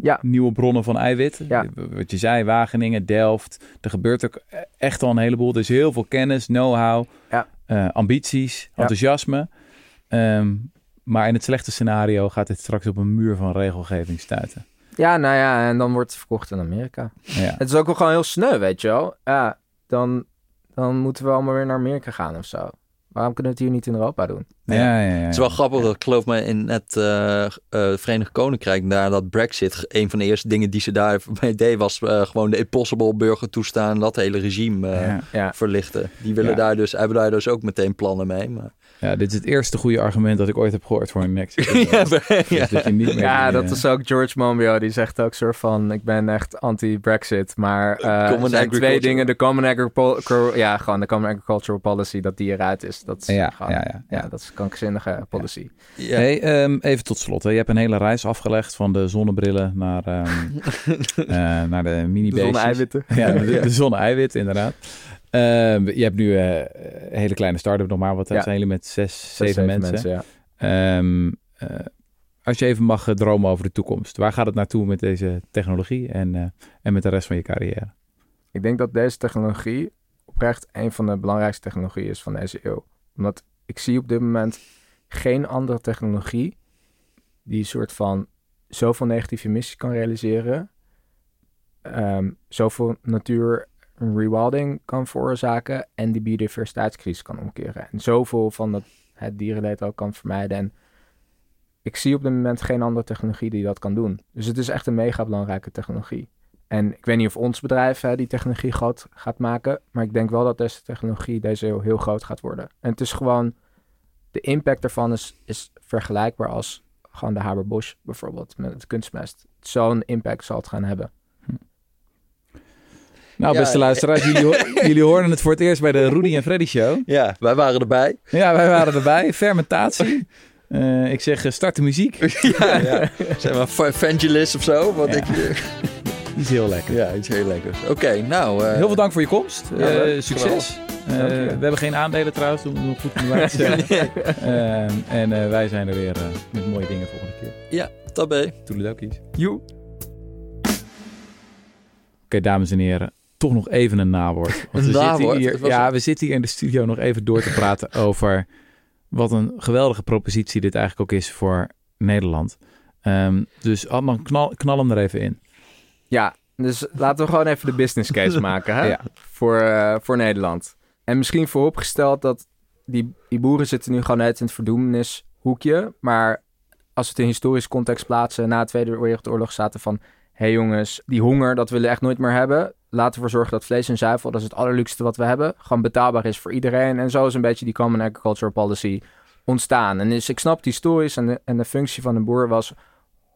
Ja. nieuwe bronnen van eiwit. Ja. Wat je zei, Wageningen, Delft. Er gebeurt ook echt al een heleboel. Er is heel veel kennis, know-how, Ja. eh, ambities, Ja. enthousiasme. Ehm, maar in het slechte scenario gaat dit straks op een muur van regelgeving stuiten. Ja, nou ja, en dan wordt het verkocht in Amerika. Ja. Het is ook wel gewoon heel sneu, weet je wel. Ja, dan, dan moeten we allemaal weer naar Amerika gaan of zo. Waarom kunnen we het hier niet in Europa doen? Ja, ja, ja, Het is wel grappig dat ik geloof me in het eh, eh, Verenigd Koninkrijk, na dat Brexit, een van de eerste dingen die ze daar mee deed, was eh, gewoon de Impossible burger toestaan, dat hele regime eh, verlichten. Die willen Ja. daar dus, hebben daar dus ook meteen plannen mee. Maar... Ja, dit is het eerste goede argument dat ik ooit heb gehoord voor een next. ja, Dus ja. dat je niet meer ja die, dat eh, is ook George Monbiot. Die zegt ook soort van, ik ben echt anti-Brexit. Maar eh, er Common zijn twee agriculture. dingen. De Common Agricultural... Ja, gewoon de Common Agricultural Policy, dat die eruit is. Dat is Ja, gewoon, ja, ja, ja. dat is een krankzinnige policy. Ja. Hey, ehm, even tot slot. Hè. Je hebt een hele reis afgelegd van de zonnebrillen naar, ehm, eh, naar de mini De zonne-eiwitten. Ja, de, de zonne-eiwit, inderdaad. Ehm, je hebt nu eh, een hele kleine start-up nog maar. Wat Ja. zijn jullie met zes, Zes, zeven, mensen? ja. Ehm, eh, als je even mag eh, dromen over de toekomst. Waar gaat het naartoe met deze technologie en, en met de rest van je carrière? Ik denk dat deze technologie oprecht een van de belangrijkste technologieën is van deze eeuw. Omdat ik zie op dit moment geen andere technologie die een soort van zoveel negatieve emissies kan realiseren, ehm, zoveel natuur rewilding kan veroorzaken en die biodiversiteitscrisis kan omkeren. En zoveel van dat, het dierenleed ook kan vermijden. En ik zie op dit moment geen andere technologie die dat kan doen. Dus het is echt een mega belangrijke technologie. En ik weet niet of ons bedrijf hè, die technologie groot gaat maken. Maar ik denk wel dat deze technologie deze heel groot gaat worden. En het is gewoon... De impact daarvan is, is vergelijkbaar als gewoon de Haber-Bosch bijvoorbeeld. Met het kunstmest. Zo'n impact zal het gaan hebben. Nou, Ja, beste luisteraars, jullie, ho- jullie hoorden het voor het eerst bij de Rudy en Freddy Show. ja, wij waren erbij. Ja, wij waren erbij. Fermentatie. Eh, ik zeg, eh, start de muziek. ja, ja. Zeg maar Vangelis of zo. Wat Ja. ik, Die is heel lekker. ja, iets heel lekkers. Oké, nou... eh, Heel veel dank voor je komst. Ja, succes. We hebben geen aandelen trouwens, om nog goed te zeggen. En wij zijn er weer met mooie dingen volgende keer. Ja, tabé. Toedeledokies. Joe. Oké, dames en heren. Toch nog even een nawoord. Want Een we nawoord? Zitten hier, ja, we zitten hier in de studio nog even door te praten over wat een geweldige propositie dit eigenlijk ook is voor Nederland. Ehm, dus Adnan, knal, knal hem er even in. Ja, dus laten we gewoon even de business case maken hè? Ja. Voor, eh, voor Nederland. En misschien vooropgesteld dat die, die boeren zitten nu gewoon net in het verdoemenishoekje. Maar als we het in historische context plaatsen, na de Tweede Wereldoorlog zaten van... hey jongens, die honger, dat willen we echt nooit meer hebben. Laten we ervoor zorgen dat vlees en zuivel, dat is het allerluxste wat we hebben, gewoon betaalbaar is voor iedereen. En zo is een beetje die Common Agricultural Policy ontstaan. En dus ik snap die stories en de, en de functie van een boer was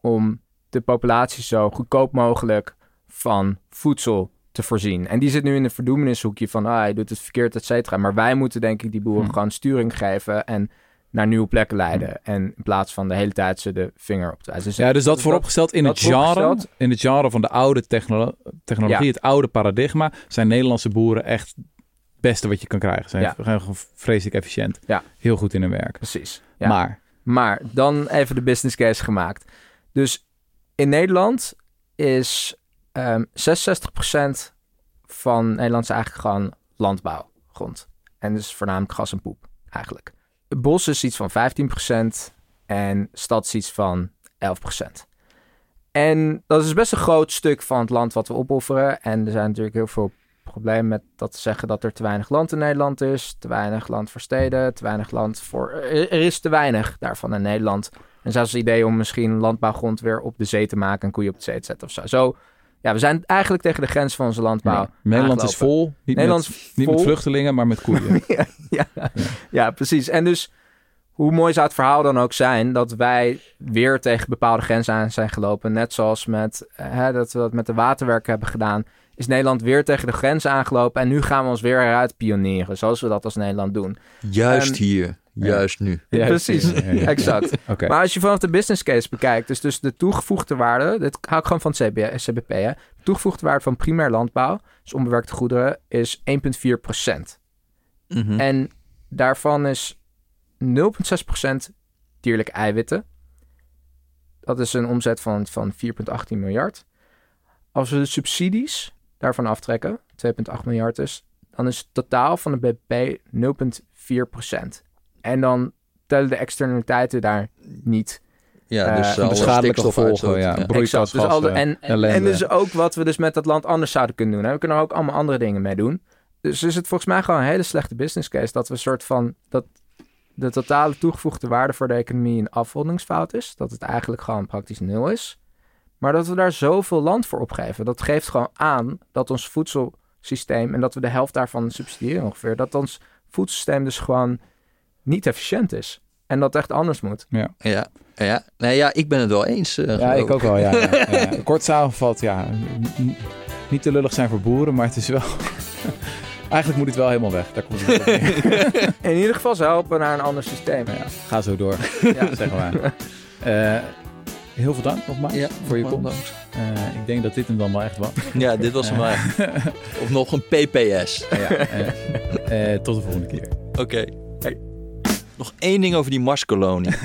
om de populatie zo goedkoop mogelijk van voedsel te voorzien. En die zit nu in een verdoemenishoekje van, ah, hij doet het verkeerd, et cetera. Maar wij moeten denk ik die boeren Hm. gewoon sturing geven en naar nieuwe plekken leiden. En in plaats van de hele tijd ze de vinger op te wijzen. Dus Ja, dus dat dus vooropgesteld in dat het genre, in het genre van de oude technolo- technologie, Ja. het oude paradigma, zijn Nederlandse boeren echt het beste wat je kan krijgen. Zijn Ja. gewoon vreselijk efficiënt. Ja. Heel goed in hun werk. Precies. Ja. Maar, Maar dan even de business case gemaakt. Dus in Nederland is ehm 66% van Nederland is eigenlijk gewoon landbouwgrond. En dus voornamelijk gas en poep eigenlijk. Bos is iets van 15% en stad is iets van 11%. En dat is best een groot stuk van het land wat we opofferen. En er zijn natuurlijk heel veel problemen met dat te zeggen dat er te weinig land in Nederland is. Te weinig land voor steden, te weinig land voor... Er is te weinig daarvan in Nederland. En zelfs het idee om misschien landbouwgrond weer op de zee te maken en koeien op de zee te zetten of. Zo, ja, we zijn eigenlijk tegen de grens van onze landbouw. ja, Nederland is vol. Niet, Nederland met, niet vluchtelingen, maar met koeien. ja, ja, ja, precies. En dus hoe mooi zou het verhaal dan ook zijn dat wij weer tegen bepaalde grenzen aan zijn gelopen. Net zoals met, hè, dat we dat met de waterwerken hebben gedaan. Is Nederland weer tegen de grenzen aangelopen. En nu gaan we ons weer eruit pionieren. Zoals we dat als Nederland doen. Juist hier, juist nu. Ja, precies, ja, ja, ja. exact. Maar als je vanaf de business case bekijkt, dus, dus de toegevoegde waarde, dit hou ik gewoon van het CB, CBP, hè. De toegevoegde waarde van primair landbouw, dus onbewerkte goederen, is 1,4 procent. Mhm. En daarvan is 0,6% dierlijke eiwitten. Dat is een omzet van, van 4,18 miljard. Als we de subsidies daarvan aftrekken, 2,8 miljard is, dan is het totaal van de BBP 0,4%. En dan tellen de externaliteiten daar niet. ja, eh, dus de alle schadelijke gevolgen, ja. Broeikasgassen, Exact. Dus al de- en, en dus ook wat we dus met dat land anders zouden kunnen doen. Hè? We kunnen er ook allemaal andere dingen mee doen. Dus is het volgens mij gewoon een hele slechte business case dat we een soort van dat de totale toegevoegde waarde voor de economie een afrondingsfout is. Dat het eigenlijk gewoon praktisch nul is. Maar dat we daar zoveel land voor opgeven. Dat geeft gewoon aan dat ons voedselsysteem en dat we de helft daarvan subsidiëren ongeveer. Dat ons voedselsysteem dus gewoon niet efficiënt is. En dat echt anders moet. Ja, ja. Nee, ja, ik ben het wel eens. eh, Ja, ik ook wel. Ja, ja, ja. Kort samengevat, ja. Niet te lullig zijn voor boeren, maar het is wel... Eigenlijk moet het wel helemaal weg. Daar komt het. In ieder geval ze helpen naar een ander systeem. Ja, ga zo door, Ja. zeggen wij. Eh, heel veel dank nogmaals Ja, voor je komst. Eh, ik denk dat dit hem dan wel echt was. Ja, dit was hem wel. Of nog een PPS. ja, tot de volgende keer. Oké. Nog één ding over die Marskolonie.